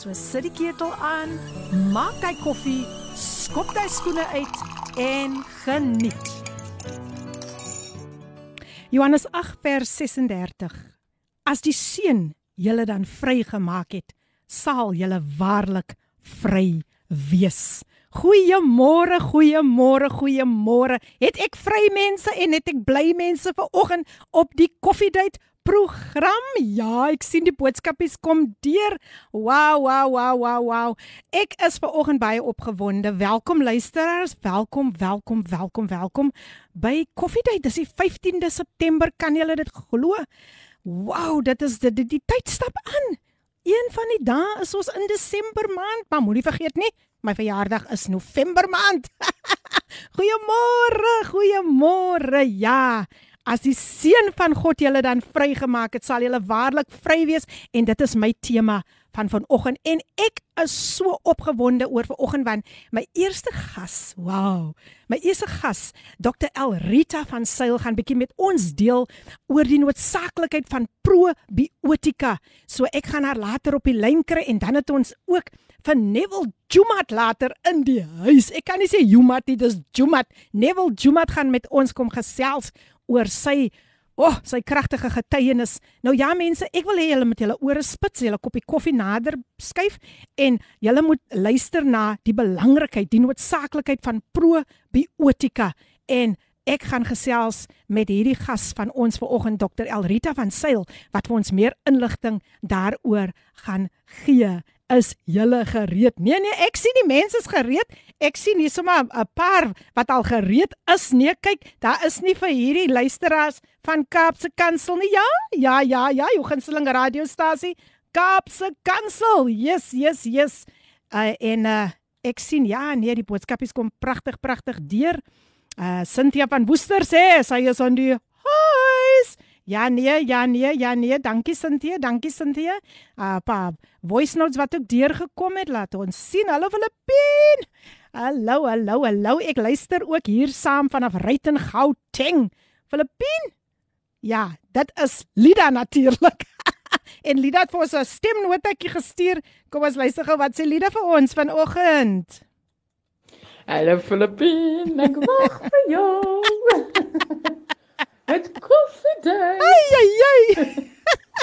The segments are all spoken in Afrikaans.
So sit die ketel aan, maak jy koffie, skop jy skoene uit en geniet. Johannes 8 vers 36. As die seun julle dan vrygemaak het, sal julle waarlik vry wees. Goeiemôre, goeiemôre, goeiemôre. Het ek vry mense en het ek bly mense vanoggend op die koffiedייט program. Ja, ek sien die boodskapies kom deur. Wow, wow, wow, wow, wow. Ek is ver oggend baie opgewonde. Welkom luisteraars. Welkom, welkom, welkom, welkom by Koffiedייט. Dis die 15de September. Kan julle dit glo? Wow, dit is dit die, die tyd stap aan. Een van die dae is ons in Desember maand, maar moenie vergeet nie, my verjaardag is November maand. goeiemôre, goeiemôre. Ja, As die seun van God julle dan vrygemaak het, sal julle waarlik vry wees en dit is my tema van vanoggend en ek is so opgewonde oor vanoggend want my eerste gas, wow. My eerste gas, Dr. Elrita van Sail gaan bietjie met ons deel oor die noodsaaklikheid van probiotika. So ek gaan haar later op die lyn kry en dan het ons ook vir Neville Jumat later in die huis. Ek kan nie sê Jumat nie, dis Jumat. Neville Jumat gaan met ons kom gesels oor sy o, oh, sy kragtige getuienis. Nou ja mense, ek wil hê julle moet julle ore spits, julle koppie koffie nader skuif en julle moet luister na die belangrikheid, die noodsaaklikheid van probiotika en ek gaan gesels met hierdie gas van ons vanoggend Dr. Elrita van Sail wat vir ons meer inligting daaroor gaan gee is julle gereed? Nee nee, ek sien die mense is gereed. Ek sien hier sommer 'n paar wat al gereed is. Nee, kyk, daar is nie vir hierdie luisteraars van Kaapse Kansel nie. Ja, ja, ja, ja, jou gunsteling radiostasie Kaapse Kansel. Yes, yes, yes. Uh, en uh, ek sien ja, nee, die boodskapies kom pragtig, pragtig deur. Uh Cynthia van Woester sê sy is aan die huis. Ja nee, ja nee, ja nee, dankie Cynthia, dankie Cynthia. Ah pa, voice notes wat ook deurgekom het, laat ons sien. Hallo Filippin. Hallo, hallo, hallo. Ek luister ook hier saam vanaf Ryten Gauteng. Filippin? Ja, dit is Lida natuurlik. en Lida het vir ons 'n stemnotetjie gestuur. Kom ons luister gou wat sê Lida vir ons vanoggend. Hallo Filippin, ek wag vir jou. Het koffiedייט. Ai ai ai.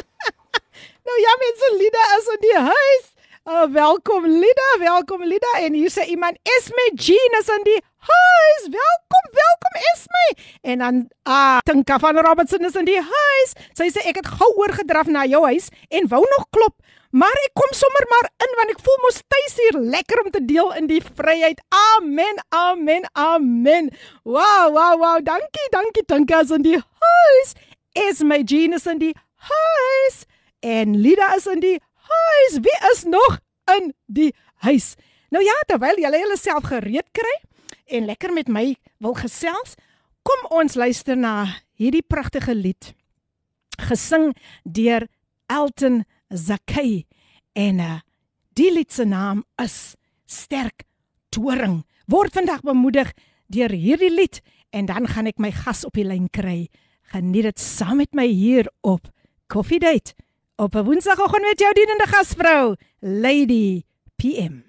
nou ja, mense, Lida is in die huis. Uh, welkom Lida, welkom Lida en hier sê iemand Esme Jean is in die huis. Welkom, welkom Esme. En dan ah, Tinka van Robertson is in die huis. Sy sê ek het gou oorgedraf na jou huis en wou nog klop. Maar ek kom sommer maar in want ek voel mos tuis hier lekker om te deel in die vryheid. Amen. Amen. Amen. Wow, wow, wow. Dankie, dankie. Dankie as in die huis. Is my genus in die huis? En Lida is in die huis. Wie is nog in die huis? Nou ja, terwyl julle julleself gereed kry en lekker met my wil gesels, kom ons luister na hierdie pragtige lied gesing deur Elton Zakai en uh, die lied se naam is Sterk Toring. Word vandag bemoedig deur hierdie lied en dan gaan ek my gas op die lyn kry. Geniet dit saam met my hier op Coffee Date op 'n Woensdagoggend met jou dienende gasvrou Lady PM.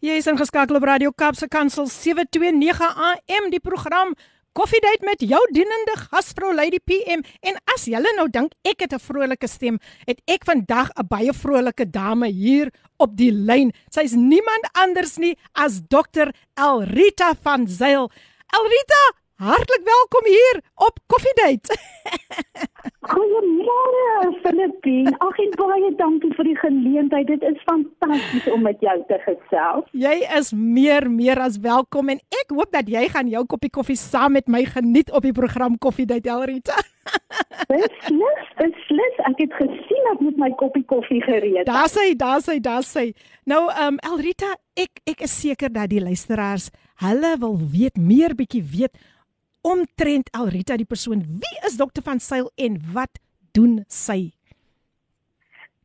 Jy is ingeskakel op Radio Kapse Kansel 729 AM die program Koffiedייט met jou dienende gasvrou Lady PM en as julle nou dink ek het 'n vrolike stem, het ek vandag 'n baie vrolike dame hier op die lyn. Sy's niemand anders nie as Dr. Elrita van Zyl. Elrita, hartlik welkom hier op Koffiedייט. Goeiemôre, Filippien. Ag en baie dankie vir die geleentheid. Dit is fantasties om met jou te gesels. Jy is meer meer as welkom en ek hoop dat jy gaan jou koppie koffie saam met my geniet op die program Koffie Date Elrita. Beslis, beslis. Ek het gesien ek moet my koppie koffie gereed. Daar sê, daar sê, daar sê. Nou, ehm um, Elrita, ek ek is seker dat die luisteraars hulle wil weet meer bietjie weet omtrent Elrita die persoon. Wie is Dr van Sail en wat doen sy?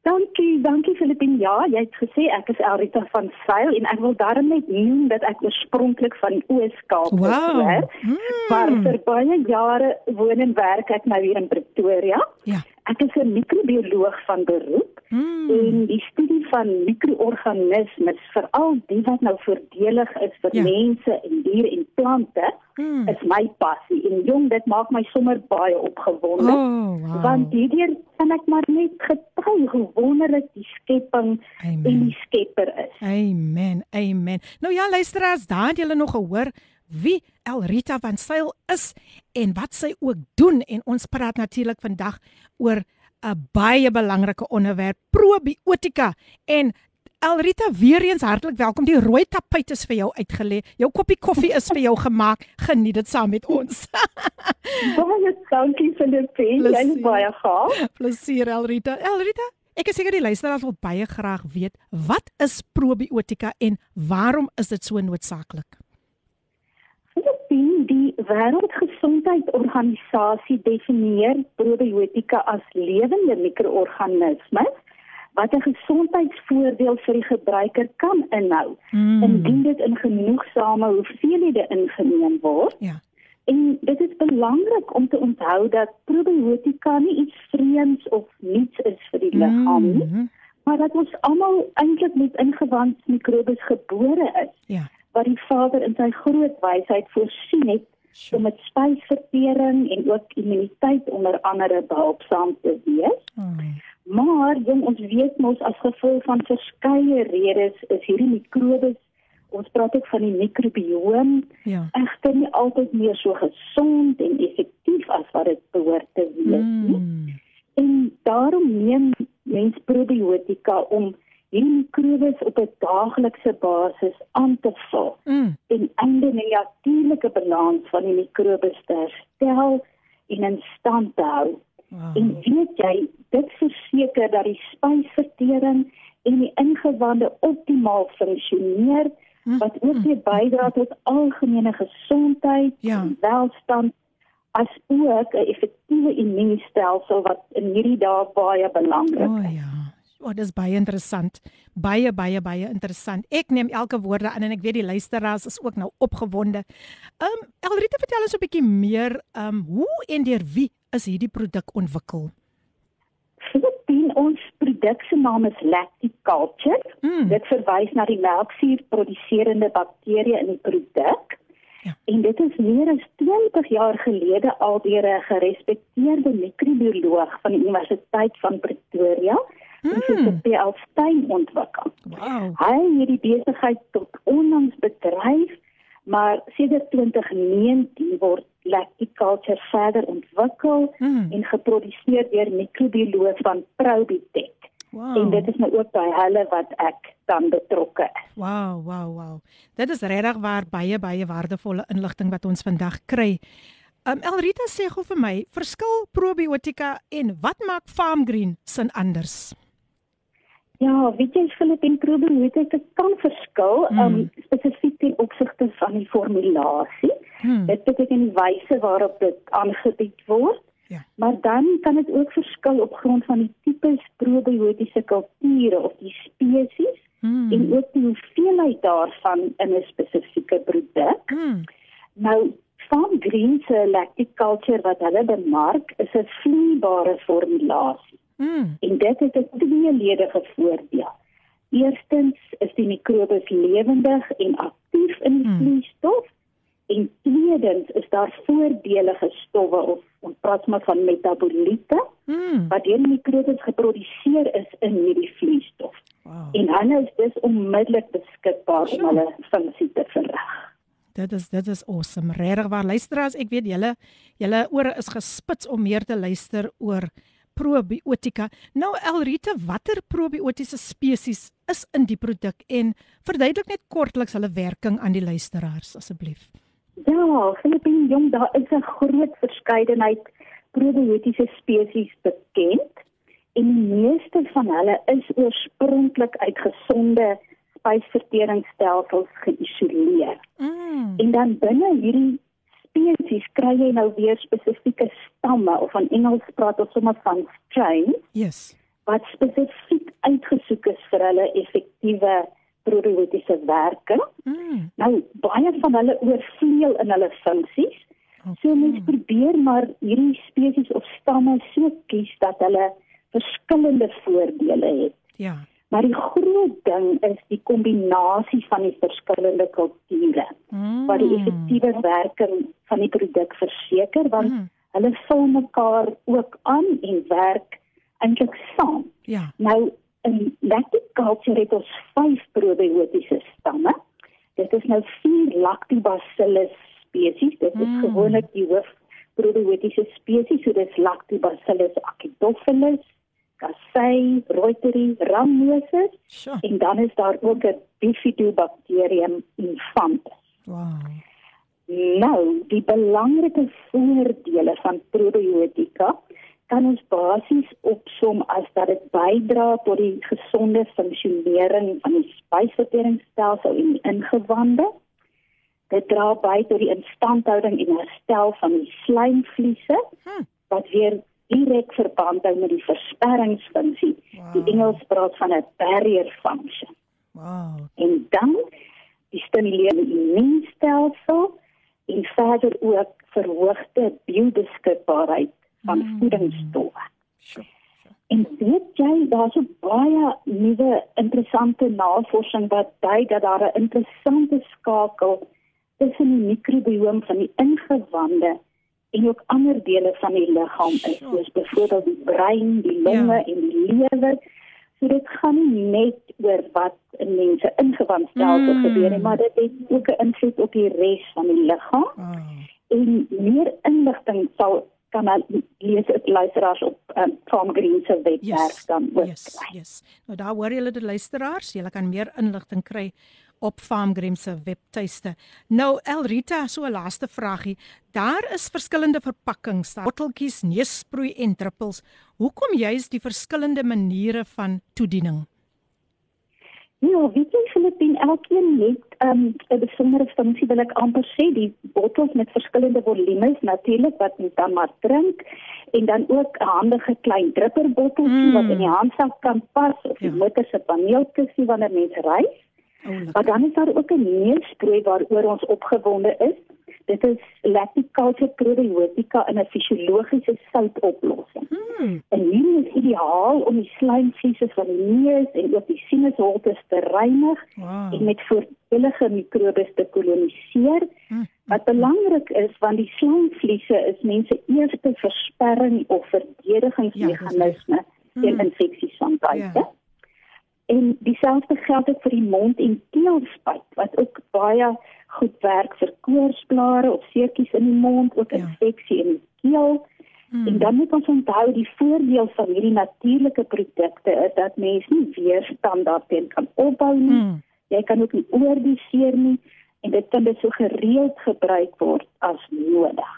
Dankie, dankie Filippin. Ja, jy het gesê ek is Elrita van Sail en ek wil daarmee net noem dat ek oorspronklik van die Oos-Kaap is. Wow. Hmm. Maar vir baie jare woon en werk ek nou hier in Pretoria. Ja. Ek is 'n microbioloog van beroep Mm. en die studie van mikroorganismes, veral die wat nou voordelig is vir Ja. mense en diere en plante, Mm. is my passie. En jong, dit maak my sommer baie opgewonde. Oh, wow. Want hierdeur kan ek maar net getuig hoe wonderlik die skepping Amen. en die Skepper is. Amen. Amen. Nou ja, luisteraars, daar het julle nog gehoor wie Elrita van Sail is en wat sy ook doen en ons praat natuurlik vandag oor 'n baie belangrike onderwerp, probiotika en Elrita weer eens hartlik welkom. Die rooi tapuit is vir jou uitgelê. Jou koppie koffie is vir jou gemaak. Geniet dit saam met ons. Baie dankie Filippin, jy Plezier. is baie gaaf. Plesier Elrita. Elrita, ek is seker die luisteraars wil baie graag weet wat is probiotika en waarom is dit so noodsaaklik? Wêreldgesondheidsorganisasie definieer probiotika as lewende mikroorganismes wat 'n gesondheidsvoordeel vir die gebruiker kan inhou Mm. indien dit in genoegsame hoeveelhede ingeneem word. Ja. En dit is belangrik om te onthou dat probiotika nie iets vreemds of niets is vir die liggaam nie, Mhm. maar dat ons almal eintlik met ingewandsmikrobes gebore is Ja. wat die Vader in sy groot wysheid voorsien het Sure. om met spysvertering en ook immuniteit onder andere behulpsaam te wees. Oh. Maar jong, ons weet mos as gevolg van verskeie redes is hierdie mikrobes, ons praat ook van die mikrobiom, Ja. egter nie altyd meer so gesond en effektief as wat dit behoort te wees nie. Mm. En daarom neem mens probiotika om hierdie mikrobes op 'n daaglikse basis aan te val Mm. ten einde die natuurlike balans van die mikrobes te herstel en in stand te hou. Wow. En weet jy, dit verseker dat die spysvertering en die ingewande optimaal funksioneer Mm, wat ook weer bydra tot algemene gesondheid Ja. en welstand as ook 'n effektiewe immuunstelsel wat in hierdie dae baie belangrik O is. oh, ja. O, oh, dis baie interessant. Baie baie baie interessant. Ek neem elke woorde aan en ek weet die luisteraars is ook nou opgewonde. Ehm um, Elrita vertel ons 'n bietjie meer ehm um, hoe en deur wie is hierdie produk ontwikkel? Filippin ons produk se naam is Lacticulture. Mm. Dit verwys na die melksuur produserende bakterieë in die produk. Ja. En dit is meer as 20 jaar gelede al deur 'n gerespekteerde mikrobioloog van die Universiteit van Pretoria, professor Mm. P.L. Steyn ontwikkel. Wow. Hy het die besigheid tot onlangs bedryf, maar sedert 2019 word Lacticulture verder ontwikkel Mm. en geproduseer deur mikrobioloog van Probitech. Wow. En dit is nou ook by hulle wat ek dan betrokke is. Wow, wow, wow. Dit is regtig waar baie baie waardevolle inligting wat ons vandag kry. Um Elrita sê gou vir my, verskil probiotika en wat maak farm green sin anders? Ja, weet jy Philip en probiotika kan verskil, Mm. um, spesifiek ten opsigte van die formulasie. Hmm. Dit beteken die wyse waarop dit aangebied word. Ja. Maar dan kan dit ook verskil op grond van die tipe probiotiese kulture of die spesies Hmm. en ook die hoeveelheid daarvan in 'n spesifieke produk. Hmm. Nou, Farm Green se lacticulture wat hulle bemark, is 'n vloeibare formulasie. Hmm. En dit het 'n tweeledige voordeel. Eerstens is die mikrobes lewendig en aktief in die Hmm. vloeistof en tweedens is daar voordelige stowwe of ons praat maar van metaboliete Hmm. wat deur die mikrobes geproduseer is in hierdie vloeistof. Wow. En hulle is dus onmiddellik beskikbaar Sure. om hulle funksie te verrig. Dit is dit is awesome. Regtig waar luisteraars, ek weet julle julle ore is gespits om meer te luister oor probiotika. Nou Elrita, watter probiotiese spesies is in die produk en verduidelik net kortliks hulle werking aan die luisteraars asseblief. Ja, Filippin jong, daar is 'n groot verskeidenheid probiotiese spesies bekend en die meeste van hulle is oorspronklik uit gesonde spysverteringsstelsels geïsoleer. Mm. En dan binne hierdie spesies kry jy nou weer spesifieke stamme of van Engels praat ons sommer van strains Yes. wat spesifiek uitgesoek is vir hulle effektiewe probiotiese werking. Mm. Nou baie van hulle oorvleuel in hulle funksies. So mens probeer maar hierdie spesies of stamme so kies dat hulle verskillende voordele het. Ja. Maar die groot ding is die kombinasie van die verskillende kulture Mm. wat die effektiewe werking van die produk verseker want Mm. hulle vul mekaar ook aan en werk eintlik saam. Ja. Nou in lactic culture het ons 5 probiotiese stamme. Dit is nou 4 lactobacillus spesies. Dit is Mm. gewoonlik die hoof probiotiese spesies, so dis lactobacillus acidophilus, casei, reuteri, rhamnosus Sjoe. en dan is daar ook 'n bifidobacterium infantis. Wow. Nou, die belangrike voordele van probiotika kan ons basies opsom as dat dit bydra tot die gesonde funksionering van die spysverteringsstelsel en die ingewande. Dit dra by tot die instandhouding en herstel van die slijmvliese Hm. wat weer direk verband hou met die versperringsfunksie. Die Wow. Engels praat van 'n barrier function Wow. en dan die stimulerende immuunstelsel en verder ook verhoogde biobeskikbaarheid van Mm. voedingsstowwe. Sjoe. En weet jy, daar's so baie nuwe interessante navorsing wat dui dat daar 'n interessante skakel tussen die mikrobiome van die ingewande en ook ander dele van die liggaam is, soos byvoorbeeld die brein, die longe Ja. en die lewer. So dit gaan nie net oor wat in mense ingewandstelsel Mm. gebeur nie, maar dit het ook 'n invloed op die res van die liggaam Wow. en meer inligting sal kan lees dit luisteraars op um, Farm Green se webwerf Yes. dan ook Yes. kry. Yes. Nou daar hoor julle die luisteraars, julle kan meer inligting kry op Farmgrim se webtuiste. Nou Elrita, so 'n laaste vragie. Daar is verskillende verpakkings, botteltjies, neusproei en druppels. Hoekom juist die verskillende maniere van toediening? Ja, weet jy Filippin, elkeen het um, 'n besondere funksie wil ek amper sê, die bottels met verskillende volumes natuurlik wat mens dan maar drink en dan ook 'n handige klein drupperbotteltjie Mm. wat in die handsak kan pas of die Ja. motor se paneelkussie wanneer mens ry. Oulik. Maar dan is daar ook 'n neusprooi waaroor ons opgewonde is. Dit is lactic-culture probiotika in 'n fisiologiese soutoplossing. Hmm. En hierdie is ideaal om die slijmvliese van die neus en ook die sinusholtes te reinig Wow. en met voordelige mikrobes te koloniseer. Hmm. Wat belangrik is want die slijmvliese is mense eerste versperring of verdedigingsmeganisme Ja, teen Mm. infeksies van buite. Ja. En dieselfde geld ook vir die mond en keelspuit wat ook baie goed werk vir koorsblare of seertjies in die mond, ook Ja. infeksie in die keel. Hmm. En dan moet ons onthou die voordeel van hierdie natuurlike produkte is dat mens nie weerstand daarteen kan opbou nie. Hmm. Jy kan ook nie oordoseer nie en dit kan dus so gereeld gebruik word as nodig.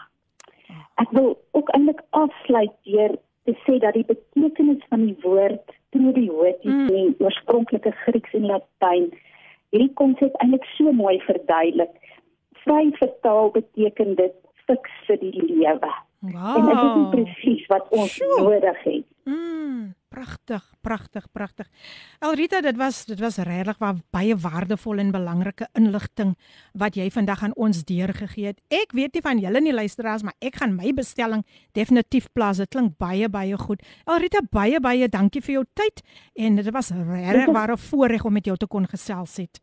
Ek wil ook eintlik afsluit deur te sê dat die betekenis van die woord probiotiek Mm. in oorspronklike Grieks en Latyn hierdie konsep eintlik so mooi verduidelik. Vry vertaal beteken dit fiks vir die lewe. Wow. En dit is presies wat ons Sjoe. nodig het. Mm, pragtig, pragtig, pragtig. Elrita, dit was dit was regtig wa- baie waardevolle en belangrike inligting wat jy vandag aan ons deurgegee het. Ek weet nie van julle nie luisteraars, maar ek gaan my bestelling definitief plaas. Dit klink baie baie goed. Elrita, baie baie dankie vir jou tyd en dit was regtig ware voorreg om met jou te kon gesels het.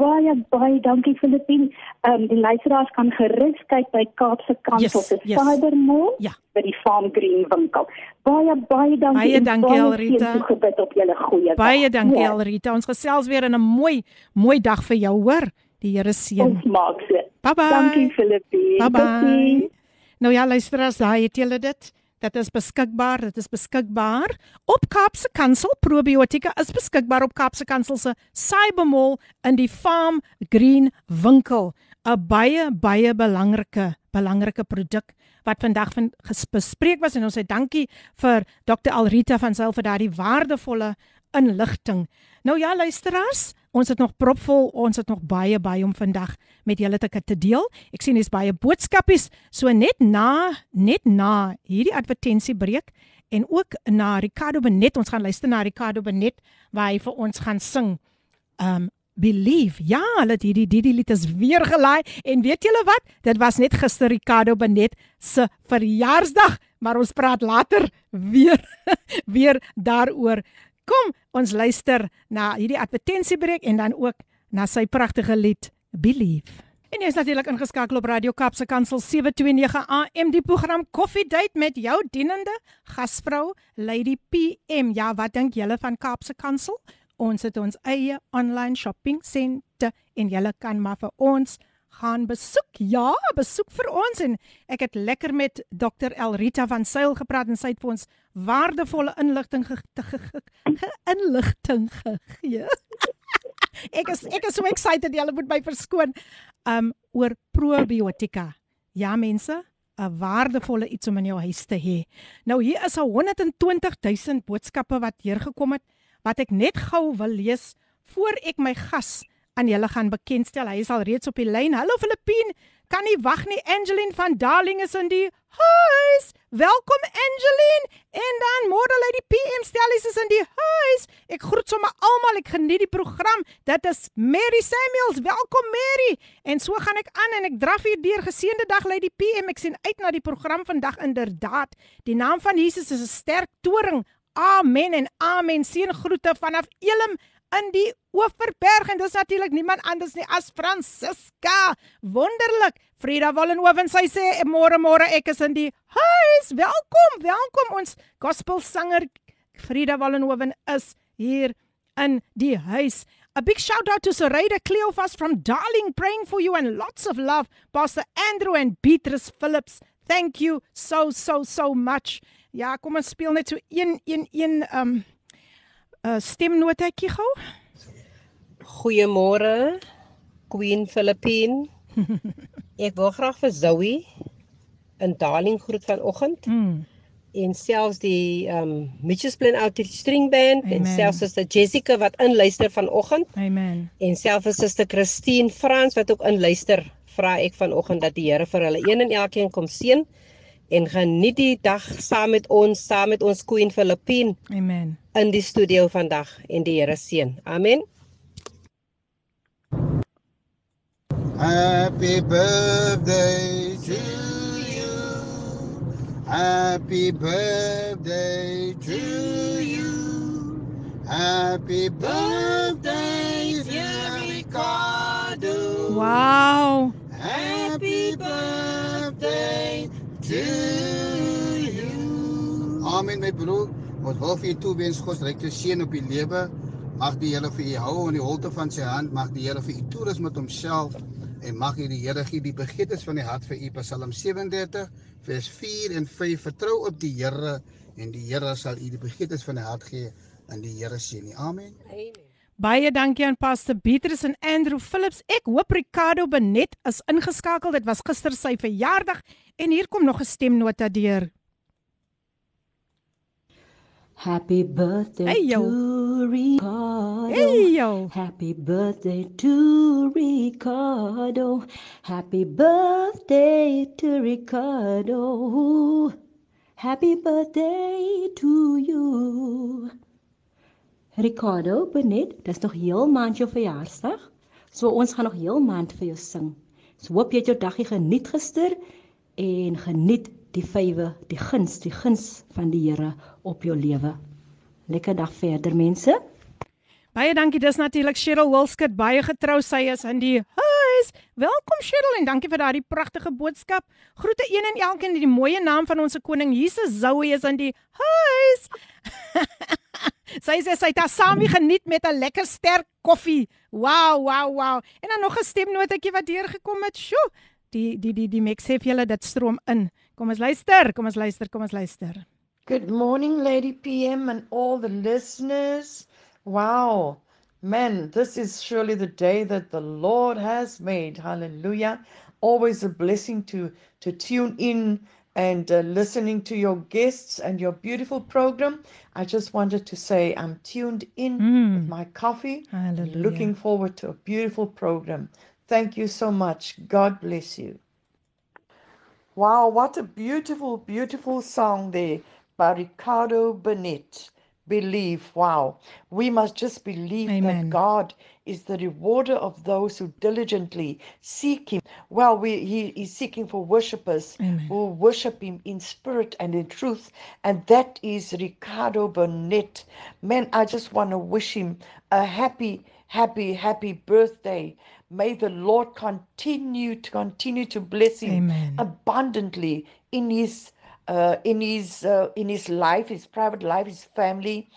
Baie baie dankie Filippien. Ehm um, die luisteraars kan gerus kyk by Kaapse Kant Yes, op die yes. Cybermall Ja. by die Farm Green winkel. Baie baie dankie. Baie dankie, Elrita. toegebid op julle goeie dag. Baie dankie Ja. Elrita. Ons gesels weer in 'n mooi mooi dag vir jou, hoor. Die Here seën. Ons maak so. Bye bye. Dankie Filippie. Bye bye. Totsiens. Nou ja, luisteraars, daai het julle dit. Dit is beskikbaar, dit is beskikbaar op Kaapse Kansel. Probiotika is beskikbaar op Kaapse Kansel se Cybermall in die Farm Green winkel. 'n Baie baie belangrike belangrike produk wat vandag van bespreek was en ons sê dankie vir Dr Alrita van Sail vir daardie waardevolle inligting. Nou ja, luisteraars, ons het nog propvol, ons het nog baie baie om vandag met julle te te deel. Ek sien dis baie boodskapies, so net na net na hierdie advertensiebreek en ook na Ricardo Benet, ons gaan luister na Ricardo Benet waar hy vir ons gaan sing. Um Believe. Ja, hulle het hierdie Didi lied is weer gelaai en weet julle wat? Dit was net gister Ricardo Benet se verjaarsdag, maar ons praat later weer weer daaroor. Kom, ons luister na hierdie advertensiebreek en dan ook na sy pragtige lied Believe. En jy is natuurlik ingeskakel op Radio Kapse Kansel 729 AM die program Coffee Date met jou dienende gasvrou Lady PM. Ja, wat dink julle van Kapse Kansel? Ons het ons eie online shopping senter en julle kan maar vir ons gaan besoek. Ja, besoek vir ons en ek het lekker met Dr Elrita van Sail gepraat en sy het vir ons waardevolle inligting ge, ge, ge, ge inligting gegee. ek is ek is so excited julle moet my verskoon um oor probiotika. Ja mense, 'n waardevolle iets om in jou huis te hê. Nou hier is 'n 120 000 boodskappe wat hier gekom het wat ek net gou wil lees voor ek my gas aan julle gaan bekendstel. Hy is al reeds op die lyn. Hallo Filippine, kan nie wag nie. Angeline van Darling is in die huis. Welkom Angeline. En dan môre lê die PM stellies is in die huis. Ek groet sommer almal. Ek geniet die program. Dit is Mary Samuels. Welkom Mary. En so gaan ek aan en ek draf hier deur geseënde dag lê die PM. Ek sien uit na die program vandag inderdaad. Die naam van Jesus is 'n sterk toring. Amen en amen. Seën groete vanaf Elim in die Oeverberg en dis natuurlik niemand anders nie as Francisca. Wonderlik. Frida Wallenhoven sy sê môre môre ek is in die huis. Welkom, welkom ons gospelsanger Frida Wallenhoven is hier in die huis. A big shout out to Sarayda Cleophas from Darling praying for you and lots of love Pastor Andrew and Beatrice Phillips. Thank you so so so much. Ja, kom ons speel net so een een een um 'n uh, stemnotetjie gou. Goeiemôre Queen Philippine. Ek wil graag vir Zoe in Darling groet vanoggend. Mm. En selfs die ehm um, Mitchells Plain Outreach String Band Amen. en selfs Suster Jessica wat inluister vanoggend Amen. en selfs Suster Christine Frans wat ook inluister. Vra ek vanoggend dat die Here vir hulle een en elkeen kom seën en geniet die dag saam met ons, saam met ons Queen Philippine Amen. In die studio vandag en die Here seën. Amen. Happy birthday to you. Happy birthday to you. Happy birthday, dear Ricardo. Wow. Happy birthday to you. Amen my broer. Ons wil vir u toewens God se ryke seën op u lewe. Mag die Here vir u hou in die holte van sy hand. Mag die Here vir u toerus met homself en mag u die Here gee die begeertes van die hart vir u Psalm 37 vers 4 en 5 vertrou op die Here en die Here sal u die begeertes van die hart gee in die Here seën. nie. Amen. Amen. Baie dankie aan Pastor Beatrice en Andrew Phillips. Ek hoop Ricardo Benet is ingeskakel. Dit was gister sy verjaardag en hier kom nog 'n stemnota deur. Happy birthday Hey, to Ricardo. Hey yo. Happy birthday to Ricardo. Happy birthday to Ricardo. Happy birthday to you. Ricardo, Benet, dis nog heel maand jou verjaarsdag. So ons gaan nog heel maand vir jou sing. So hoop jy het jou dagie geniet gister en geniet die vywe, die guns, die guns van die Here op jou lewe. Lekker dag verder mense. Baie dankie. Dis natuurlik Cheryl Wilskut, baie getrou. Sy is in die huis. Welkom Cheryl en dankie vir daardie pragtige boodskap. Groete een en elkeen in die mooi naam van ons koning Jesus. Zoe is in die huis. Sy sê sy het haar saamie geniet met 'n lekker sterk koffie. Wow, wow, wow. En dan nog 'n stemnotetjie wat deurgekom het. Sjoe. Die die die die mix sê vir julle dit stroom in. Kom ons luister, kom ons luister, kom ons luister. Good morning, Lady PM, and all the listeners. Wow, man, this is surely the day that the Lord has made. Hallelujah. Always a blessing to, to tune in and uh, listening to your guests and your beautiful program. I just wanted to say I'm tuned in with my coffee, Hallelujah. looking forward to a beautiful program. Thank you so much. God bless you. Wow, what a beautiful, beautiful song there by Ricardo Burnett. Believe. Wow. We must just believe Amen. that God is the rewarder of those who diligently seek Him. Well, we, He is seeking for worshippers who worship Him in spirit and in truth. And that is Ricardo Burnett. Man, I just want to wish him a happy, happy, happy birthday. May the Lord continue to continue to bless him Amen. abundantly in his uh, in his uh, in his life, his private life, his family,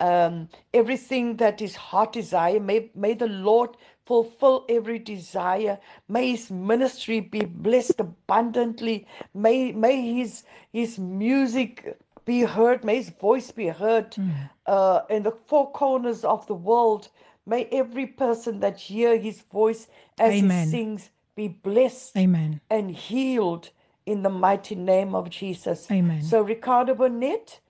um, everything that his heart desire. May may the Lord fulfill every desire. May his ministry be blessed abundantly. May may his his music be heard. May his voice be heard uh, in the four corners of the world. May every person that hear his voice as Amen. he sings be blessed Amen. and healed in the mighty name of Jesus. Amen. So, Ricardo Burnett,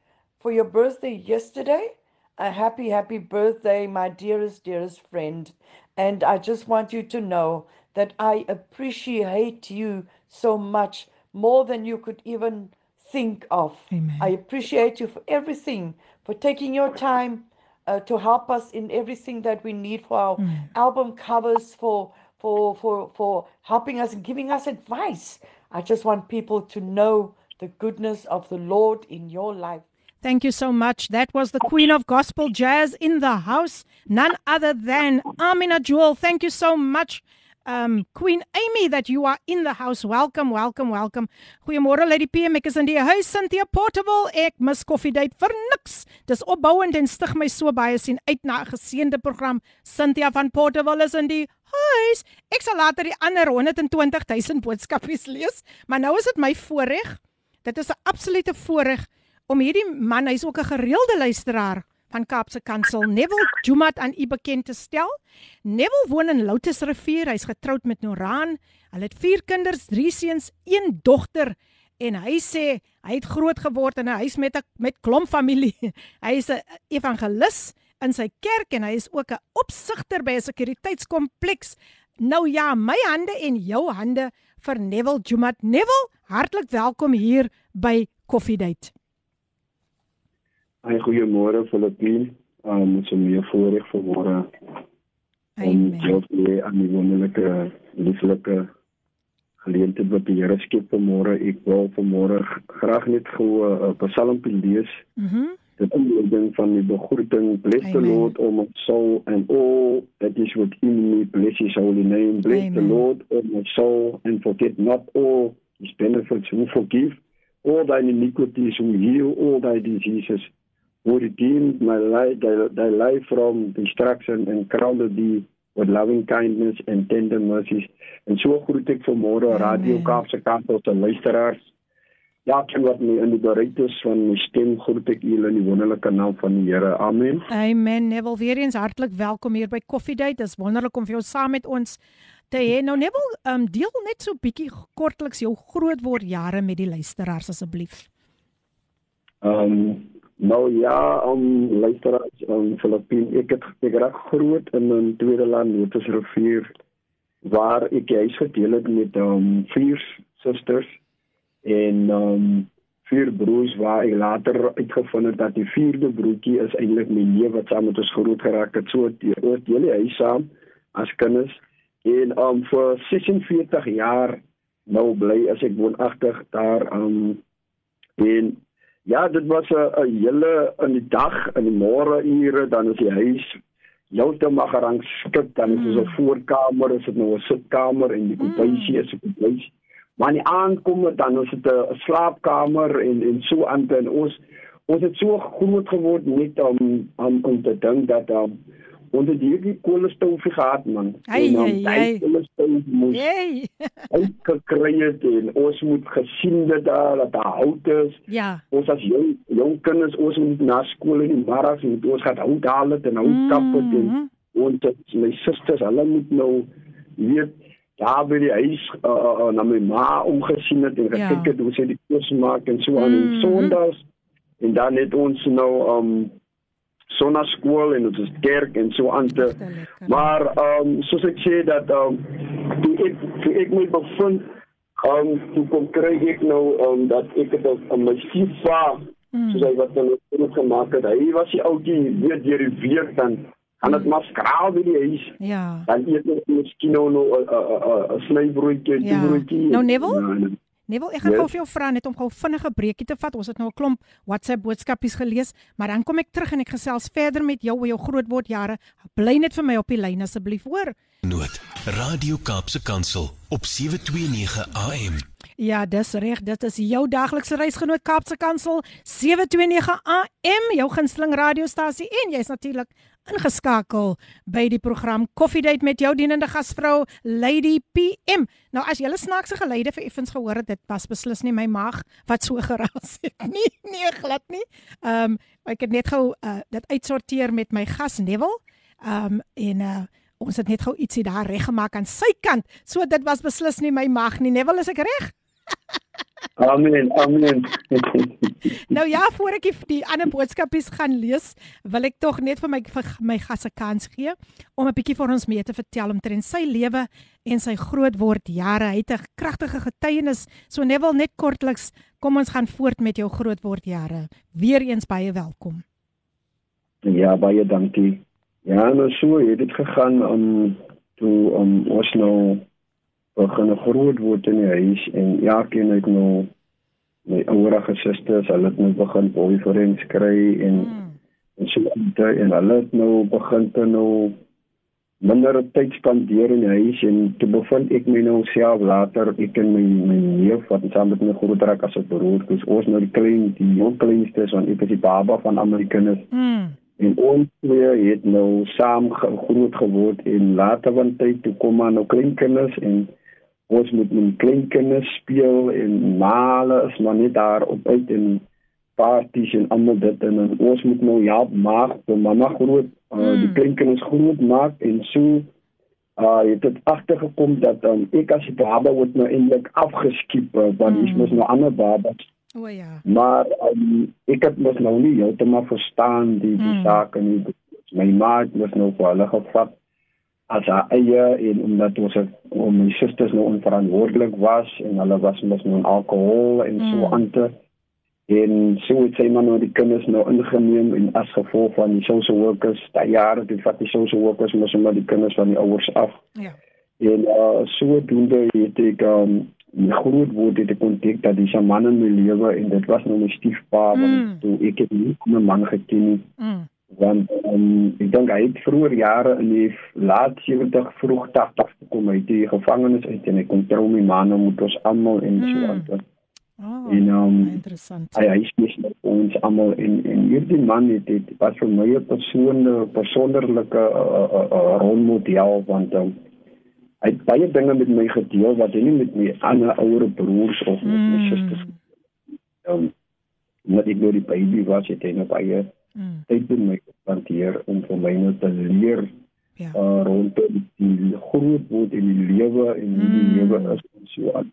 for your birthday yesterday, a happy, happy birthday, my dearest, dearest friend. And I just want you to know that I appreciate you so much more than you could even think of. Amen. I appreciate you for everything, for taking your time uh, to help us in everything that we need for our album covers, for for for for helping us and giving us advice. I just want people to know the goodness of the Lord in your life. Thank you so much. That was the Queen of Gospel Jazz in the house, none other than Amina Jewel. Thank you so much. Um Queen Amy that you are in the house. Welcome, welcome, welcome. Goeiemôre Lady PM. Ek is in die huis Cynthia Portable. Ek mis Coffee Date vir niks. Dis opbouend en stig my so baie sien uit na 'n geseënde program. Cynthia van Portable is in die huis. Ek sal later die ander 120 000 boodskapies lees, maar nou is dit my voorreg. Dit is 'n absolute voorreg om hierdie man, hy's ook 'n gereelde luisteraar van Kaapse Kansel, Neville Jumat aan u bekend te stel. Neville woon in Lotus Rivier. Hy's getroud met Noran. Hulle het 4 kinders, 3 seuns, 1 dogter en hy sê hy het groot geword in 'n huis met 'n met klomp familie. Hy is 'n evangelis in sy kerk en hy is ook 'n opsigter by 'n sekuriteitskompleks. Nou ja, my hande en jou hande vir Neville Jumat. Neville, hartlik welkom hier by Coffee Date. Hi, goeiemôre Filippien. Um so meer voorreg vanmôre om Amen. jou hê aan die wonderlike lieflike geleentheid wat die Here skep vanmôre. Ek wil vanmôre g- graag net gou 'n uh, psalmpie lees. Mhm. Dit inleiding van die begroeting. Bless the. Lord, O my soul, and all that is within me. Bless his holy name. Bless the Amen. Lord, O my soul, and forget not all his benefits who forgive all thine iniquities, who heal all thy diseases, who redeemed my life, thy, thy life from destruction and crowned thee with loving kindness and tender mercies. En so groet ek vanmôre. Radio Kaapse Kansel se luisteraars. Ja, ek wat my in die bereid is van my stem groet ek julle in die wonderlike naam van die Here. Amen. Amen. Neville, weer eens hartlik welkom hier by Coffee Date. Dis wonderlik om vir jou saam met ons te hê. Nou Neville, um, deel net so bietjie kortliks jou grootword jare met die luisteraars asseblief. Ehm um, nou ja, um, luisteraars in Filippien, ek het ek raak groot in 'n tweede land Lotusrivier waar ek huis gedeel het met ehm um, vier susters en ehm um, vier broers waar ek later uitgevind het dat die vierde broertjie is eintlik my neef wat saam met ons groot geraak het. So die deel die huis saam as kinders en ehm um, vir 46 jaar nou bly as ek woonagtig daar ehm um, en Ja, dit was 'n hele in die dag, in die môre ure, dan is die huis heeltemal gerangskik, dan is ons 'n voorkamer, is dit nou 'n sitkamer en die kombuisie is 'n kombuis. Maar in die aand kom dit dan is dit 'n 'n slaapkamer en en so aan en ons ons het so groot geword net om om om te dink dat um, ons het hierdie koolstof gehad man. Ai, En, ai. koolstof moes Hey. uitgekry het en ons moet gesien dat daar dat daar hout is. Ja. Ons as jong jong kinders ons moet na skool in die middag en ons gaan hout haal het en hout kap het en Mhm. ons het my susters hulle moet nou weet daar by die huis uh, na my ma omgesien het en Ja. gekyk het hoe sy die kos maak en so aan en Mhm. sondags en dan het ons nou um sonnaskool en ons kerk en so aan te maar um soos ek sê dat um toe ek toe ek my bevind um toe kom kry ek nou um dat ek het op my stiefpa Mm. soos hy wat hulle groot gemaak het hy was die ouetjie weet deur die week dan gaan dit maar skraal by die huis Ja. dan eet ons miskien nou 'n 'n 'n snybroodjie Ja. broodjie Nou, Neville? Ja, en- Neville, ek gaan Yes. gou vir jou vra net om gou vinnige breekie te vat. Ons het nou 'n klomp WhatsApp boodskapies gelees, maar dan kom ek terug en ek gesels verder met jou oor jou grootwordjare. Bly net vir my op die lyn asseblief, hoor. Noot. Radio Kaapse Kansel op 729 AM. Ja, dis reg. Dit is jou daglikse reisgenoot Kaapse Kansel 729 AM, jou gunsteling radiostasie en jy's natuurlik ingeskakel by die program Koffiedייט met jou dienende gasvrou Lady PM. Nou as jy 'n snaakse geluide vir effens gehoor het, dit was beslis nie my maag wat so geraas het nie. Nee, glad nie. Ehm um, ek het net gou uh, dit uitsorteer met my gas Neville. Ehm um, en uh, ons het net gou ietsie daar reggemaak aan sy kant. So dit was beslis nie my maag nie. Neville, is ek reg? Amen. Amen. Nou ja, voor ek die, die ander boodskapies gaan lees, wil ek tog net vir my vir my gas 'n kans gee om 'n bietjie vir ons mee te vertel omtrent sy lewe en sy grootword jare. Hy het 'n kragtige getuienis. So Neville net kortliks, kom ons gaan voort met jou grootword jare. Weereens baie welkom. Ja, baie dankie. Ja, nou so het dit gegaan om toe om ons nou begin groot word in die huis en ken ek nou my ouerige susters, hulle het nou begin boyfriends kry en Mm. en so aan en hulle het nou begin te nou minder tyd spandeer in die huis en toe bevind ek my nou self later ek en my my neef wat saam met my groter ek as 'n broer, dus ons nou die klein die jong kleinste van ek is die baba van almal die kinders Mm. En ons twee het nou saam groot geword en later van tyd toe kom maar nou kleinkinders en ons moet met kleinkinders speel en male is maar net daar op uit en parties en almal dit en, en ons moet nou help maak om mamma groot uh, Mm. die kleinkinders groot maak en so uh het dit agtergekom dat um, ek as die baba word nou eintlik afgeskiep uh, want mm. Mm. mos nou ander babas O ja. maar um, ek het mos nou nie heeltemal verstaan die die Mm. mm. sake nie. My ma het mos nou vir hulle gevat as haar eie en omdat ons het, om my susters nou onverantwoordelik was en hulle was mos nou alkohol en mm. so aan te en so het sy maar nou die kinders nou ingeneem en as gevolg van die social workers, daai jare toe vat die social workers mos maar die kinders van die ouers af. Ja. En uh, sodoende het ek um, groot word het ek ontdek dat dis 'n man in my lewe en dit was nou my stiefpa Mm. want toe ek het nie 'n man geken nie Mm. Want um, ek dink hy het vroeër jare in die laat 70 vroeg 80 gekom uit die gevangenis uit en hy kon trou my man nou moet ons almal en so Mm. aan. Oh, En um, interessant. hy hy is met ons almal en en hierdie man het dit was vir my 'n persoonlike besonderlike uh, uh, uh, rolmodel want um, hy het baie dinge met my gedeel wat hy nie met my ander ouer broers of met my Mm. susters um, omdat ek nou die baby was het hy nou baie Mm. tyd met my gespandeer om vir my nou te leer Ja. uh, rondom die groot word in die lewe en hoe die Mm. lewe is en so aan.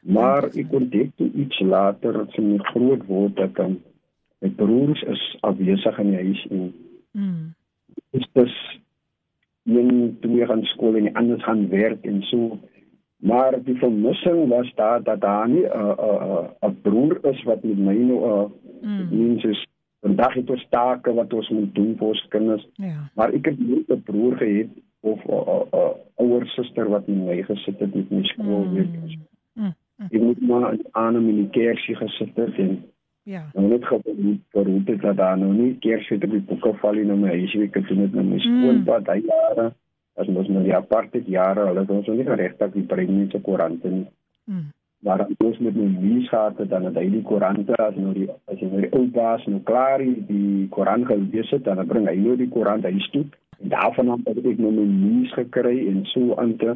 Maar ek ontdek toe iets later sy my groot word dat um, my broers is afwesig in die huis en Mm. is dus een twee gaan skool en die ander gaan werk en so. Maar die vermissing was daar dat daar nie 'n uh, 'n uh, 'n uh, broer is wat met my nou uh, Mm. mense vandag het ons take wat ons moet doen vir ons kinders. Ja. Maar ek het nie 'n broer gehad of 'n uh, uh, uh, ouer suster wat met my gesit het met my skool Mm. weet. Mm. Ek moet maar aan hom in die kersie gesit het en Ja. nou net gewoon verhoed het dat daar nou nie kersie op die boeke val nie nou my huis week het het nou my skoonpad hy jare as mos nou die aparte jare hulle het ons nie geregtig die bring nie se koerante nie. Mm. Waar ons met my nuus gehad het dan het hy die koerante as nou die as hy nou die ou baas nou klaar die, die koerant gelees het dan bring hy nou die koerant huis toe en daarvan af het ek nou my nuus gekry en so aan te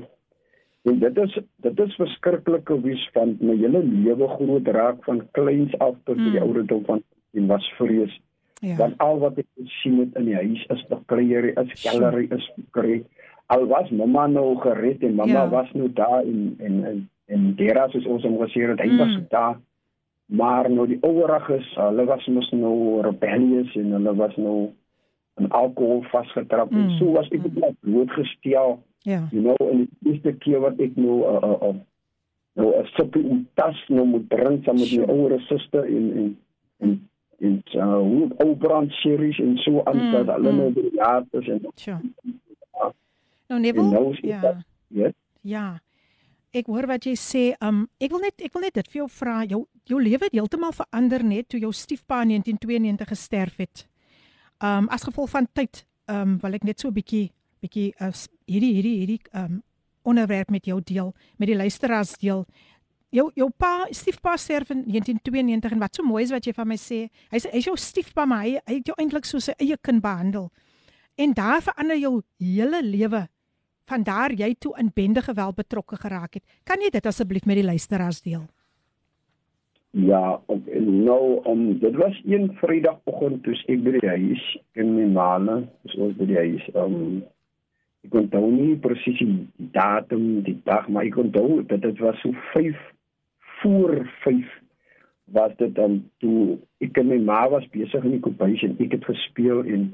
en dit is dit is verskriklike wies van my hele lewe groot raak van kleins af tot die Mm. ouderdom van en was vrees Ja. want al wat ek sien het in die huis is bekleier is kellery is bekleier al was mamma nou gered en mamma ja. was nou daar en en en, en Dera soos ons hom gesê het hy Mm. was daar maar nou die oueriges hulle was mos nou rebellious en hulle was nou in alkohol vasgetrap mm. En so was ek mm. net blootgestel Ja. you know en die eerste keer wat ek nou uh, uh, uh, nou 'n suppie om tas nou moet drink saam met my Sure. ouer suster en en en en uh, hoe ou brand series en so aan Mm, dat hulle mm. nou die jaar is en Sure. Ja. Nou En nou ja. dat- ja Ja. Ek hoor wat jy sê. Um ek wil net ek wil net dit vir jou vra. Jou jou lewe het heeltemal verander net toe jou stiefpa in 1992 gesterf het. Um as gevolg van tyd, um wil ek net so 'n bietjie bietjie uh, s- hierdie hierdie hierdie um onderwerp met jou deel, met die luisteraars deel. Jou jou pa, stiefpa sterf in 1992 en wat so mooi is wat jy van my sê. Hy's hy's jou stiefpa, maar hy, hy het jou eintlik soos sy eie kind behandel. En daar verander jou hele lewe van daar jy toe in bende geweld betrokke geraak het. Kan jy dit asseblief met die luisteraars deel? Ja, en nou om dit was een Vrydagoggend toe ek by die huis in my maale, dis ons by die huis. Um ek onthou nie presies die datum, die dag, maar ek onthou dat dit was so 5 voor 5 was dit dan toe ek en my ma was besig in die kombuis en ek het gespeel en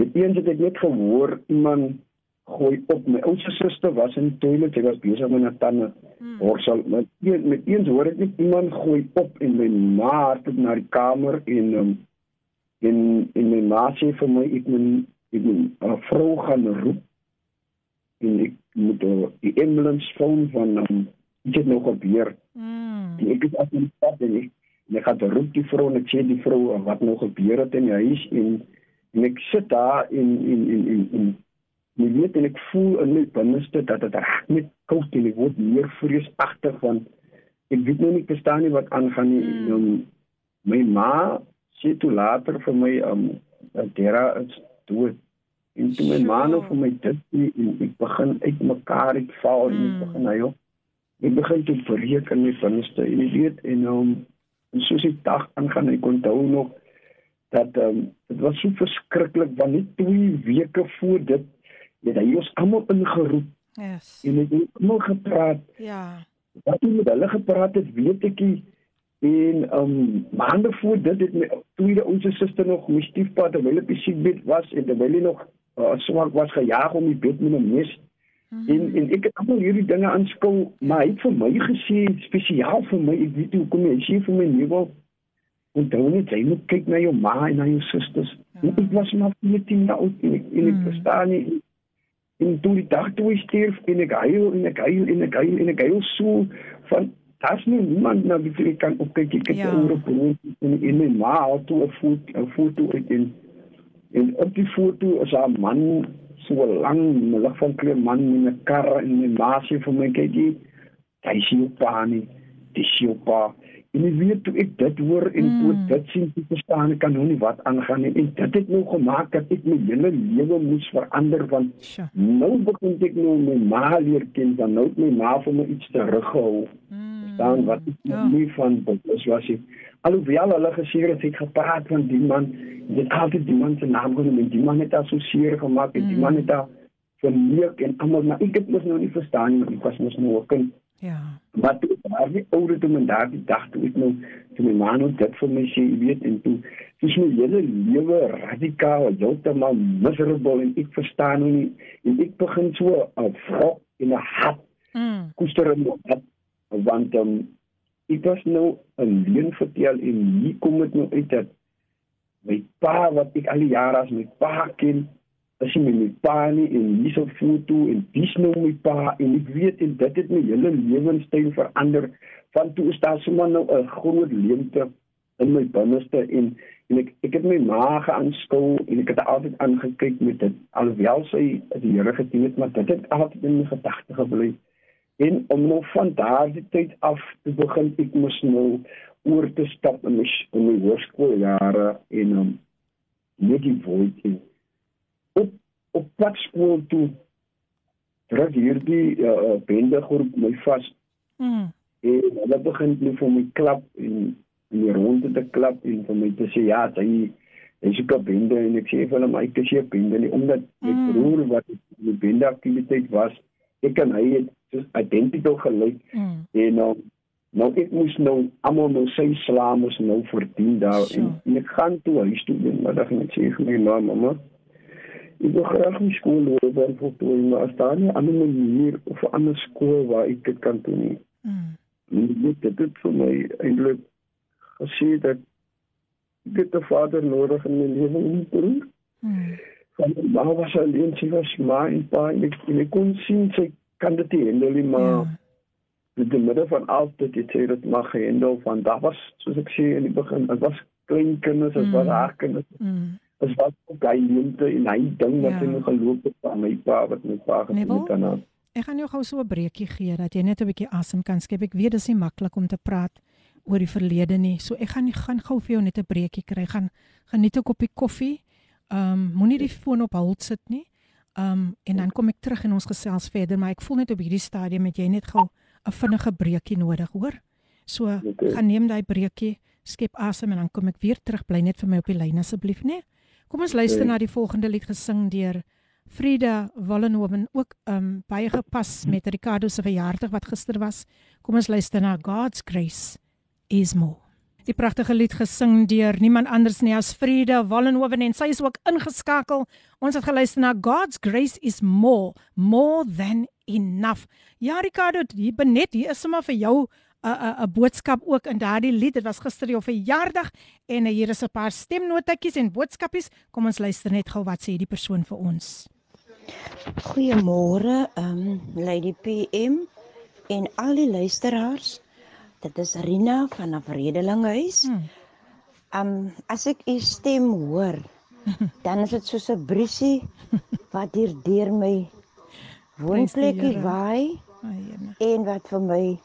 weet eens het ek net gehoor iemand gooi op. My oudste suster was in die toilet sy was besig met haar tande. Hmm. borsel met een, met eens hoor ek net iemand gooi op en my ma het na die kamer en um, en en my ma sê vir my ek moet ek moet 'n vrou gaan roep. En ek moet uh, die ambulance phone van um, iets het nou gebeur. Mm. en ek is af in die stad en ek en ek gaan roep die vrou en ek sê die vrou wat nou gebeur het in die huis? En en ek sit daar en en en en, en jy weet en ek voel in my binneste dat dit reg met koud en ek word meer vreesagtig van ek weet nou nie verstaan nie wat aangaan nie. En um, my ma sê toe later vir my um Dera is dood. En toe my ma nou vir my dit sê, en ek begin uitmekaar uit val en ek Mm. begin hy ek begin te breek in my binneste. En jy weet en um en soos die dag aangaan ek onthou nog dat ehm um, dit was so verskriklik want net 2 weke voor dit het hy ons almal ingeroep Yes. en het met almal gepraat. Ja. Wat hy met hulle gepraat het, weet ek nie. En um, maande voor dit het my tweede onze suster nog my stiefpa terwyl hy op die siekbed was en terwyl hy nog uh, swak was gejaag om die bed met 'n mes. Mhm. En en ek het almal hierdie dinge aanskou, maar hy het vir my gesê spesiaal vir my, ek weet nie hoekom nie, hy sê vir my nuwe onthou net jy moet kyk na jou ma en na jou susters. Ja. Ek was maar 14 jaar oud en ek, en ek Mm. verstaan nie en toe die dag toe hy sterf en ek huil en ek huil en ek huil en ek huil so van daar's nie niemand na wie ek kan opkyk ek het Ja. oor op en en my ma het toe 'n foto 'n foto uit en en op die foto is 'n man so lang lig van kleur man in 'n kar en my ma sê vir my kyk jy hy sien pa nie dis jou pa en jy weet toe ek dit hoor en Mm. toe dit sien toe verstaan ek kan nou nie wat aangaan nie en dit het nou gemaak dat ek my hele lewe moes verander want Sure. nou begin ek nou my ma leer ken dan nou my ma vir my iets teruggehou Mm. staan wat ek Ja. nie van bewus was nie. Alhoewel hulle gesê het ek gepraat van die man, dit altyd die man se naam genoem en die man het daar so seer gemaak en die Mm. man het daar verneek en almal maar ek het mos nou nie verstaan nie, ek was mos nou 'n kind. Ja. Maar toe daar die oude toe en daardie dag toe ek nou toe my ma nou dit vir my sê, jy weet en toe dis my hele lewe radikaal heeltemal miserable en ek verstaan nie en ek begin so 'n wrok en 'n hat Mm. koester in my hart want um, ek was nou 'n leuen vertel en hier kom dit nou uit dat my pa wat ek al die jare as my pa ken as jy my pa nie en hier so foto en dis nou my pa en ek weet en dit het my hele lewenstyl verander. Van toe is daar sommer nou 'n groot leemte in my binneste en en ek ek het my ma geaanskou en ek het altyd aangekyk met dit alhoewel sy die Here gedien het maar dit het altyd in my gedagte gebly. En om nou van daardie tyd af te begin ek moes nou oor te stap in my in my hoërskooljare en um, net die en op op pad skool toe druk hierdie uh, bende groep my vas Mm. en hulle begin net vir my klap en en die ronde te klap en vir my te sê ja, hy hy is ook 'n bende en ek sê vir hulle maar ek is 'n bende nie omdat my Mm. broer wat in die bende aktiwiteit was, ek en hy het soos identical gelyk Mm. en nou nou ek moes nou almal nou sy slaam moes nou verdien daar Sure. en, en ek gaan toe huis toe en middag en ek sê vir my ma mamma ek wil graag my skool loopbaan voltooi maar as daar nie 'n ander manier of 'n ander skool waar ek dit kan doen nie Mm. Dit het dit vir my eintlik gesê dat ek het 'n vader nodig in my lewe en 'n broer. Mm. Van my ma was alleen, sy was maar en pa en ek, en ek kon sien sy kan dit nie handle nie, maar Ja. in die middel van al dit het sy dit mag handle van daar was soos ek sê in die begin, dit was klein kinders, dit was Mm. haar kinders, Mm. Dit was ook hy leemte en hy ding wat Ja. sy nog geloop het van my pa wat my pa gedoen Neville? het aan. Ek gaan jou gou so 'n breekie gee dat jy net 'n bietjie asem kan skep. Ek weet dis nie maklik om te praat oor die verlede nie. So ek gaan gaan gou vir jou net 'n breekie kry. Gaan geniet 'n koppie koffie. Ehm um, moenie die foon op hold sit nie. Ehm um, en dan kom ek terug en ons gesels verder, maar ek voel net op hierdie stadium het jy net gou 'n vinnige breekie nodig, hoor? So Okay. gaan neem daai breekie, skep asem en dan kom ek weer terug. Bly net vir my op die lyn asseblief, né? Kom ons luister Okay. na die volgende lied gesing deur Frida Wallenhoven ook um baie gepas met Ricardo se verjaarsdag wat gister was. Kom ons luister na God's Grace is more. Die pragtige lied gesing deur niemand anders nie as Frida Wallenhoven en sy is ook ingeskakel. Ons het geluister na God's Grace is more, more than enough. Ja Ricardo, hier benet hier is sommer vir jou 'n 'n 'n boodskap ook in daardie lied. Dit was gister jou verjaardag en eh, hier is 'n paar stemnotetjies en boodskapies. Kom ons luister net gou wat sê die persoon vir ons. Goeiemôre, ehm um, Lady PM en al die luisteraars. Dit is Rina van 'n Vredelingehuis. Hmm. Ehm um, as ek u stem hoor, dan is dit soos 'n briesie wat hier deur my woonplekkie waai en wat vir my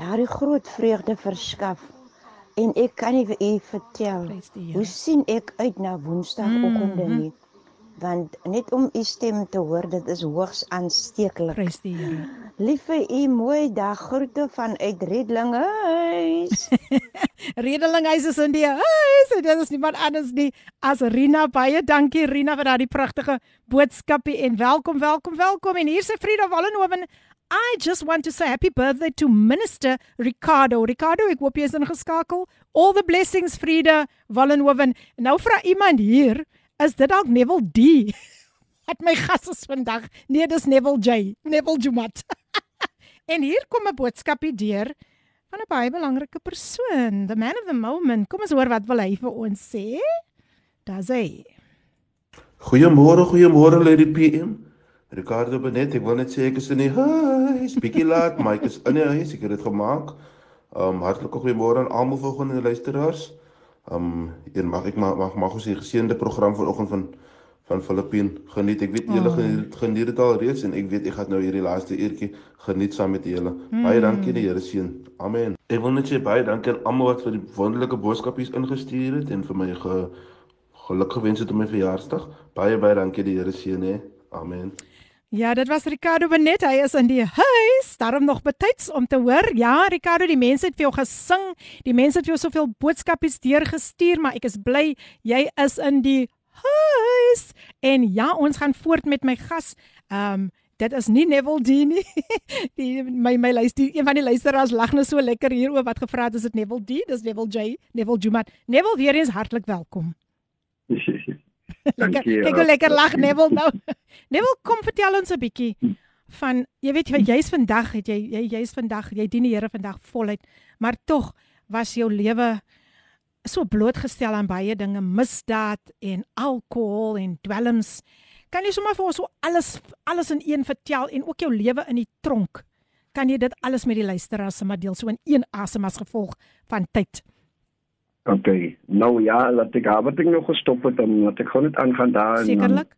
daardie groot vreugde verskaf. En ek kan nie vir u vertel hoe sien ek uit na woensdagoggende Mhm. nie. Want net om u stem te hoor, dit is hoogs aansteeklik. Prys die Here. Liewe u mooi dag groete vanuit Redlinghuis. Redelinghuis is in die huis dit is niemand anders nie as Rina. Baie dankie Rina vir daardie pragtige boodskapie en welkom, welkom, welkom. En hier sê Frida Wallenhoven I just want to say happy birthday to Minister Ricardo. Ricardo, ek hoop jy is ingeskakel. All the blessings Frida Wallenhoven. Nou vra iemand hier, is dit dalk Neville D? Wat my gas is vandag. Nee, dis Neville J. Neville Jumat. en hier kom 'n boodskapie deur van 'n baie belangrike persoon, the man of the moment. Kom ons hoor wat wil hy vir ons sê? Daar's hy. Goeiemôre, goeiemôre Lady PM. Ricardo Benet, ek wil net sê ek is in die huis, bietjie laat, maar ek is in die huis, ek het dit gemaak. Um hartlike goeiemôre aan almal volgende luisteraars. Um en mag ek maar mag mag ons die geseënde program vanoggend van van Filippien geniet. Ek weet julle Oh. geniet, geniet dit al reeds en ek weet ek gaan nou hierdie laaste uurtjie geniet saam met julle. Baie Mm. dankie die Here seën. Amen. Ek wil net sê baie dankie aan almal wat vir die wonderlike boodskapies ingestuur het en vir my ge geluk gewens het op my verjaarsdag. Baie baie dankie die Here seën hè. Amen. Ja, dit was Ricardo Benet. Hy is in die huis. Daarom nog betyds om te hoor. Ja, Ricardo, die mense het vir jou gesing. Die mense het vir jou soveel boodskapies deurgestuur, maar ek is bly jy is in die huis. En ja, ons gaan voort met my gas. Ehm um, dit is nie Neville D nie. Die my my luister een van die luisteraars lag nou so lekker hieroor wat gevra het is dit Neville D? Dis Neville J, Neville Jumat. Neville weer eens hartlik welkom. Lekker, Dankie, kyk hoe ja. lekker lag Neville nou. Neville, kom vertel ons 'n bietjie van jy weet jy- jy's vandag het jy jy jy's vandag jy dien die Here vandag voluit, maar tog was jou lewe so blootgestel aan baie dinge, misdaad en alkohol en dwelms. Kan jy sommer vir ons so alles alles in een vertel en ook jou lewe in die tronk? Kan jy dit alles met die luisteraars sommer deel so in een asem as gevolg van tyd? Okay. Nou ja, laat ek maar dit nog gestop het om laat ek gewoon net aangaan daar en Sekerlik?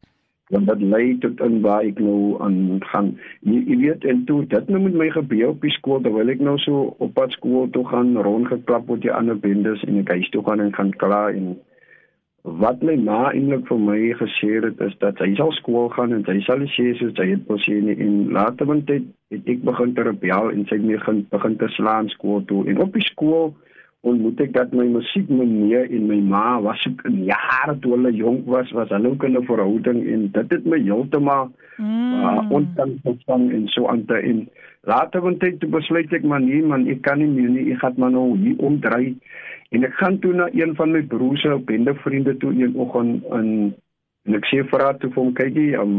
want dit lei tot in waar ek nou aan gaan. Jy, jy weet en toe dit nou met my gebeur op die skool terwyl ek nou so op pad skool toe gaan rondgeklap met die ander bendes en ek huis toe gaan en gaan klaar en wat my ma eintlik vir my gesê het is dat hy sal skool gaan en hy sal sê soos hy het posie nie en later want het, het ek begin te rebel en sy het my begin begin te slaan skool toe en op die skool ontmoet ek dat my musiek meneer en my ma was ook in jare toe hulle jonk was was hulle ook in 'n verhouding en dit het my heeltemal mm. uh, ondankbaar en so aan te en later want ek besluit ek maar nee man ek kan nie meer nie ek gaan maar nou hier omdry En ek gaan toe na een van my broers se bendevriende toe een oggend in en ek sê vir haar toe vir hom kyk jy um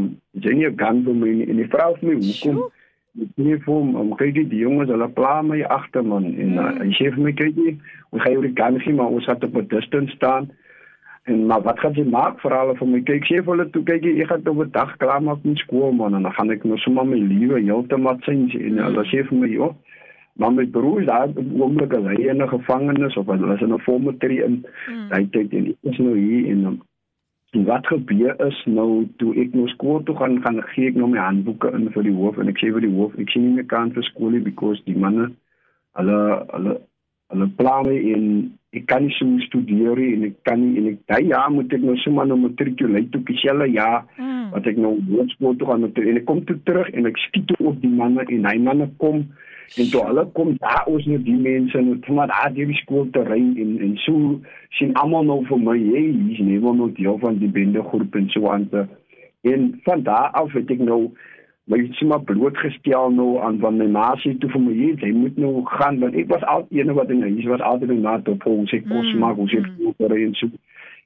jy nie gaan vir my nie. en hy vra vir my hoekom ek nie vir hom um, kyk die jongens hulle pla my agter man en uh, hy sê vir my kyk jy ons gaan oor kan sien maar ons het op 'n distance staan. En maar wat gaan jy maak? Vir hulle vir my. Kyk sê vir hulle toe kyk jy ek gaan op 'n dag klaar maak met skool man en dan gaan ek nou sommer my lewe heeltemal sien en hulle sê vir my joh Maar my broer daar op oomblik as hy in 'n gevangenis of hulle is in 'n formatrie in. Hmm. Hy dink en is nou hier en um, en wat gebeur is nou toe ek nou skool toe gaan gaan gee ek nou my handboeke in vir die hoof en ek sê vir die hoof ek sien nie meer kan vir skool nie because die manne hulle hulle hulle plan en ek kan nie so studeer en ek kan nie en ek daai jaar moet ek nou sommer nou matriculate op dieselfde jaar hmm. wat ek nou hoërskool toe gaan en ek kom toe terug en ek skiet toe op die manne en hy manne kom en toe hulle kom daar ons net die mense en toe maar daar die skool te ry en en so sien almal nou vir my hey hier's nie maar nog deel van die bende groep en so aan te. En van daar af het ek nou my sima blootgestel nou aan van my nasie toe vir my hier jy moet nou gaan want ek was al eene wat in hier was altyd na toe op ons ek kos maak ons het gehoor en so.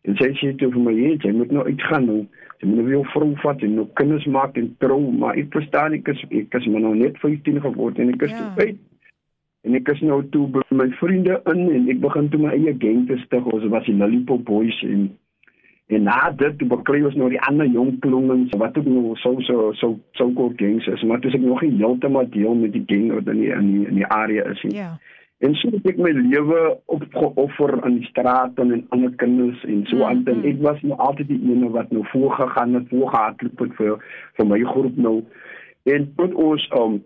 En sê sy toe vir my hier jy moet nou uitgaan nou Moet nou weer vrou vat en nou kinders maak en trou, maar ek verstaan ek is ek is maar nou net 15 geword en ek is ja. uit. En ek is nou toe by my vriende in en ek begin toe my eie gang te stig. Ons was die Lollipop Boys en en na dit toe bekry ons nou die ander jong klongens wat ook nou so so so so kort gangs is, maar dis ek nog nie heeltemal deel met die gang wat in die in die, in die area is nie. Ja. En so het ek my lewe opgeoffer aan die straat en aan ander kinders en so aan. Mm -hmm. Ek was nou altyd die een wat nou voorgegaan het, voorgehardloop het vir vir my groep nou. En tot ons um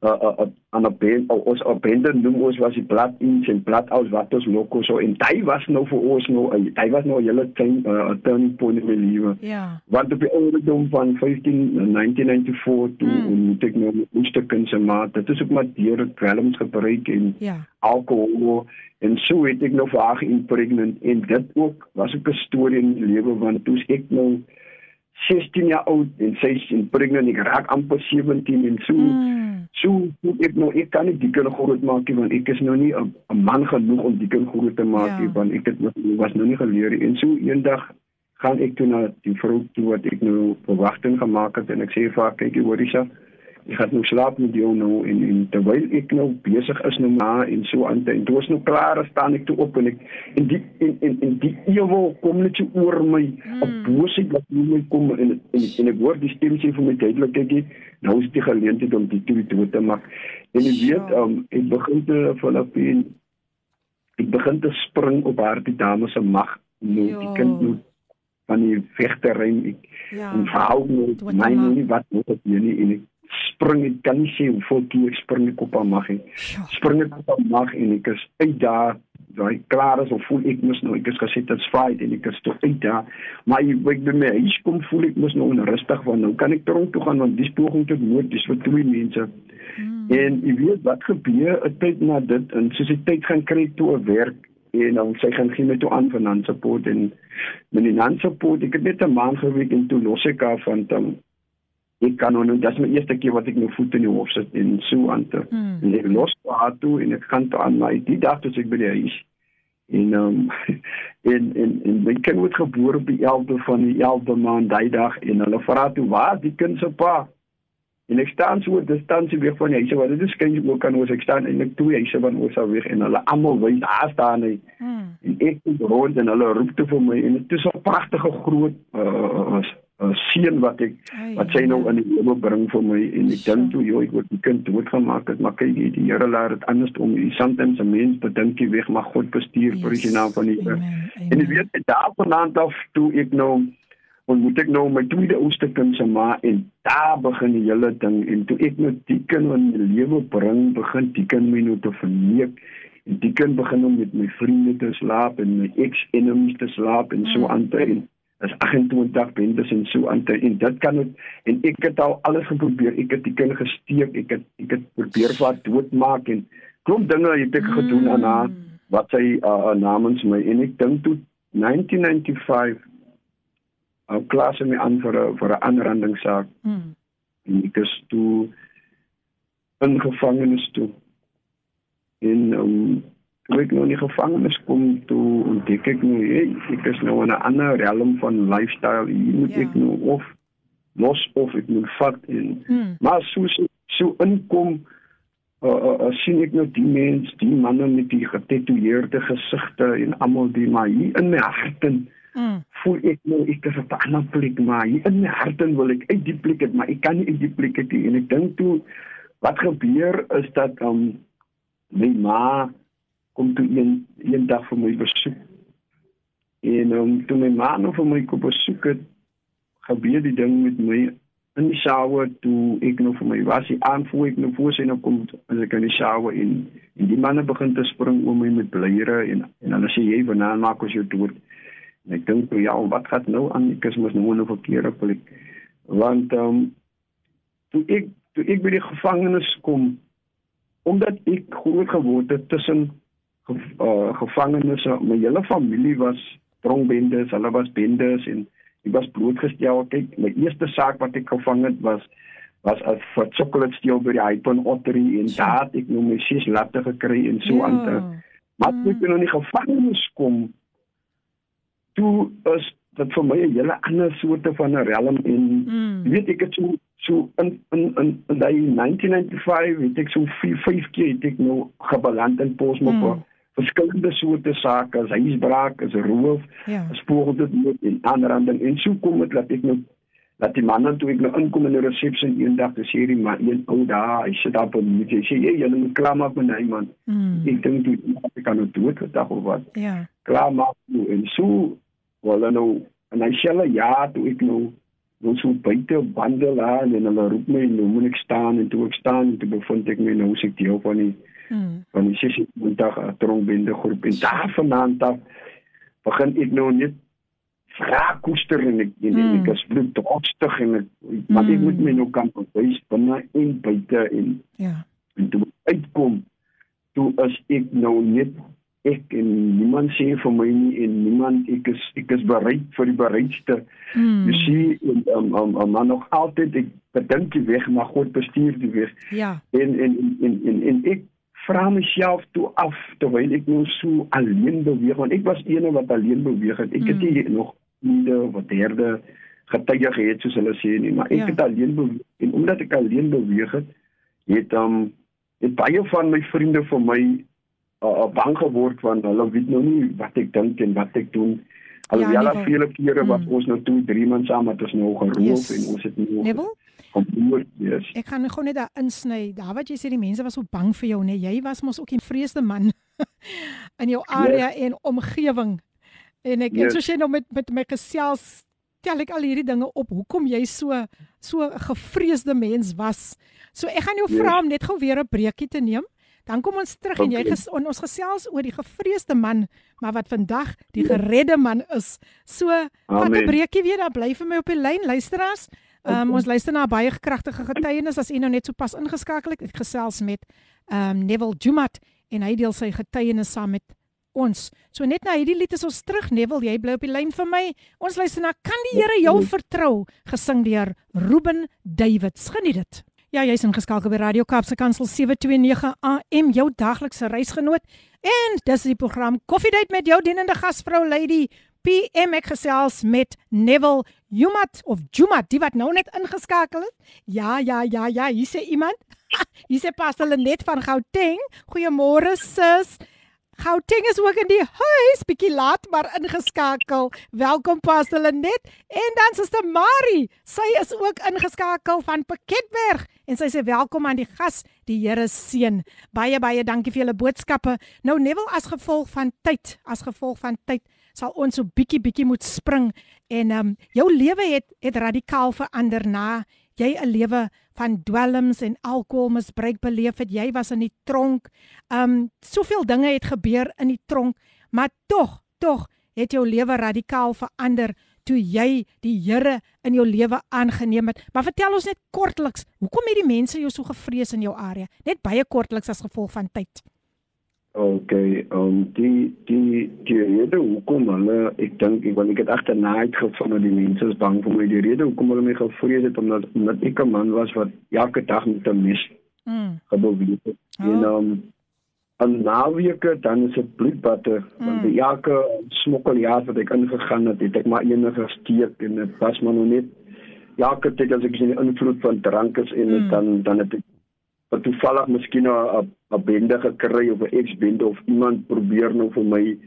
uh, uh, aan 'n band of ons op bande noem ons was die blad in en blad aus wat ons loko so en hy was nou vir ons nou hy was nou hele tyd 'n uh, turning point in my lewe. Ja. Want op die ouderdom van 15 1994 toe mm. moet ek nou moest ek kan se maar dit is ook maar deur dwelms gebruik en ja. alkohol en so het ek nou vaag impregnant en dit ook was ook 'n storie in my lewe want toe ek nou 16 jaar oud en sy is impregnant ek raak amper 17 en so mm So ek nou ek kan nie die kind groot maak nie want ek is nou nie 'n man genoeg om die kind groot te maak nie ja. want ek het was nou nie geleer en so eendag gaan ek toe na die vrou toe wat ek nou verwagting gemaak het en ek sê vir haar kyk jy hoor Isha ek gaan nou slaap met jou nou en, en terwyl ek nou besig is nou maar en so aan en toe is nou klaar staan ek toe op en ek en die en en, en die ewe kom net so oor my. Mm. 'n boosheid wat in my kom en en, en ek hoor die stem sê vir my duidelik kykie nou is die geleentheid om die twee toe te maak. En jy weet um, ek begin te vanaf die ek begin te spring op haar die dame se mag. Nou die kind nou van die vegterrein ek ja. en vrou met my nie wat moet ek nie en ek spring ek kan nie sê hoeveel keer ek spring ek op haar mag nie. Spring ek op haar mag en ek is uit daar, daai klaar is of voel ek mos nou ek is gesê dit's fight en ek is toe uit daar. Maar ek ek by my huis kom voel ek mos nou onrustig want nou kan ek tronk toe gaan want dis poging tot moord dis vir twee mense. Hmm. En jy weet wat gebeur 'n tyd na dit en soos die tyd gaan kry toe 'n werk en dan sy gaan gee met toe aan van nan support en met die nan support ek het net 'n maand gewerk en toe los ek af van dan ek kan nou dis my eerste keer wat ek nou voet in die hof sit en so aan te hmm. en ek los haar toe en ek gaan toe aan my die dag toe ek by die huis en um, en en en my kind word gebore op die 11de van die 11de maand daai dag en hulle vra toe waar die kind se pa en ek staan so 'n distansie weg van die huis wat dit is kan jy ook kan ons ek staan en ek toe huise van ons al weg en hulle almal wys daar staan hy hmm. en ek het rond en hulle roep toe vir my en dit is 'n pragtige groot uh, 'n seun wat ek wat sy nou in die lewe bring vir my en ek dink toe jy word die kind doodgemaak het maar kyk jy die Here laat dit anders om. Jy soms 'n mens bedink jy weg maar God bestuur yes. vir die naam van die Here. En jy weet daar vanaand af toe ek nou ontmoet ek nou my tweede oudste kind se ma en daar begin die hele ding en toe ek nou die kind in my lewe bring begin die kind my nou te verneek en die kind begin om met my vriende te slaap en my ex enemies te slaap en so aan te en as 28 bendes en so aan te en dit kan het, en ek het al alles geprobeer ek het die kind gesteek ek het ek het probeer wat doodmaak en klop dinge het ek gedoen aan haar wat sy uh, namens my en ek dink toe 1995 ou klas my aan vir 'n vir 'n aanrandingssaak. Mm. En ek is toe in gevangenis toe. En um, toe ek nou in die gevangenis kom toe ontdek ek nou hey, ek is nou in 'n ander realm van lifestyle. Hier moet Ja. ek nou of los of ek moet vat en Mm. maar so so, so inkom uh, uh, uh, sien ek nou die mens, die manne met die getatoeëerde gesigte en almal die maar hier in my hart en Mm. voel ek nou ek is op 'n ander plek maar hier in my hart en wil ek uit die plek uit maar ek kan nie uit die plek uit nie en ek dink toe wat gebeur is dat um my ma kom toe een een dag vir my besoek. En um toe my ma nou vir my kom besoek het gebeur die ding met my in die shower toe ek nou vir my was. Die aan voor ek nou voor sy nou kom as ek in die shower en en die manne begin te spring oor my met blyere en en hulle sê jy vanaand maak ons jou dood. En ek dink toe ja wat gaan nou aan? Ek is mos nou in 'n verkeerde plek. Want ehm um, toe ek toe ek by die gevangenis kom omdat ek groot geword het tussen ge, uh, gevangenes my hele familie was dronkbendes hulle was bendes en ek was blootgestel kyk my eerste saak wat ek gevang het was was as vir chocolate steel by die Hypon Ottery en daar het ek nou my ses latte gekry en so Ja. aan te maar toe ek nou in die gevangenis kom toe is dit vir my 'n hele ander soorte van 'n realm en Mm. jy weet ek het so so in in in, in die 1995 het ek so vier vyf keer het ek nou gebeland in Posmop Mm. Verskillende soorte sake as huisbraak as roof Ja. spoorde dood en aanranding en so kom dit dat ek nou dat die man dan toe ek nou inkom in die resepsie eendag te sê die man een ou daar hy sit daar op 'n muur hy sê jy jy moet klaar maak met hy man Mm. ek dink toe ek kan nou dood gedag of wat Ja. klaar maak nou en so wel nou en hy sê ja toe ek nou nou so buite wandel aan en hulle roep my nou moet ek staan en toe ek staan toe bevind ek my nou se deel van die Mm. van die sessie vandag 'n tronkbende groep en daar vanaand af begin ek nou net vra koester en ek en Mm. ek is bloeddorstig en ek maar ek Mm. moet my nou kan bewys binne en buite en Ja. en toe uitkom toe is ek nou net ek en niemand sê vir my nie en niemand ek is ek is bereid vir die bereidste Mm. jy sien en um, um, um, maar nog altyd ek bedink die weg maar God bestuur die weg Ja. en en en en, en ek vra myself toe af terwyl ek nou so alleen beweeg want ek was eene wat alleen beweeg het ek het nie nog nie wat derde getuie gehad soos hulle sê nie maar ek Ja. het alleen beweeg en omdat ek alleen beweeg het het um het baie van my vriende vir my uh, bang geword want hulle weet nou nie wat ek dink en wat ek doen alhoewel Ja, ja, Neville. vele kere wat Mm. ons nou toe drie maande saam het ons nou geroof Yes. en ons het nou Neville, gemoord yes. ek gaan gou net daar insny. Daar wat jy sê die mense was so bang vir jou, nee, jy was mos ook 'n vreesde man in jou area en omgewing. En ek en Yes. soos jy nou met met my gesels tel ek al hierdie dinge op. Hoekom jy so so 'n gevreesde mens was. So ek gaan jou Yes. vra om net gou weer 'n breekie te neem. Dan kom ons terug en jy Okay. ges, on, ons gesels oor die gevreesde man, maar wat vandag die geredde man is. So vat 'n Amen. breekie weer, dan bly vir my op die lyn luisteraars. Um, ons luister na 'n baie kragtige getuienis as u nou net so pas ingeskakel het. Ek gesels met um, Neville Jumat en hy deel sy getuienis saam met ons. So net na hierdie lied is ons terug Neville, jy bly op die lyn vir my. Ons luister na Kan die Here jou vertrou gesing deur Ruben Davids. Geniet dit. Ja, jy's ingeskakel by Radio Kaapse Kansel 729 AM, jou daglikse reisgenoot. En dis die program Koffiedייט met jou dienende gasvrou Lady PM ek gesels met Neville Jumat of Jumat, die wat nou net ingeskakel het. Ja, ja, ja, ja, hier sê iemand. Hier sê Pastor Lenet van Gauteng. Goeiemôre sis. Gauteng is ook in die huis, bietjie laat maar ingeskakel. Welkom Pastor Lenet en dan Suster Marie. Sy is ook ingeskakel van Piketberg en sy sê welkom aan die gas, die Here seën. Baie baie dankie vir julle boodskappe. Nou Neville as gevolg van tyd, as gevolg van tyd sal ons so bietjie bietjie moet spring en ehm um, jou lewe het het radikaal verander na jy 'n lewe van dwelms en alkoholmisbruik beleef het. Jy was in die tronk. Um soveel dinge het gebeur in die tronk, maar tog, tog het jou lewe radikaal verander toe jy die Here in jou lewe aangeneem het. Maar vertel ons net kortliks, hoekom het die mense jou so gevrees in jou area? Net baie kortliks as gevolg van tyd. Okay, um die die die rede hoekom hulle ek dink ek want ek het agterna uitgevind dat die mense is bang vir my die rede hoekom hulle my gevrees het omdat omdat ek 'n man was wat elke dag met 'n mes mm. gebeweeg het. Oh. En um en naweke dan is dit bloedbatte mm. want die elke smokkeljaar wat ek ingegaan het, het ek maar enige steek en dit was maar nog net elke tyd as ek in die invloed van drank is en mm. dan dan het ek wat toevallig miskien 'n 'n bende gekry of 'n ex-bende of iemand probeer nou vir my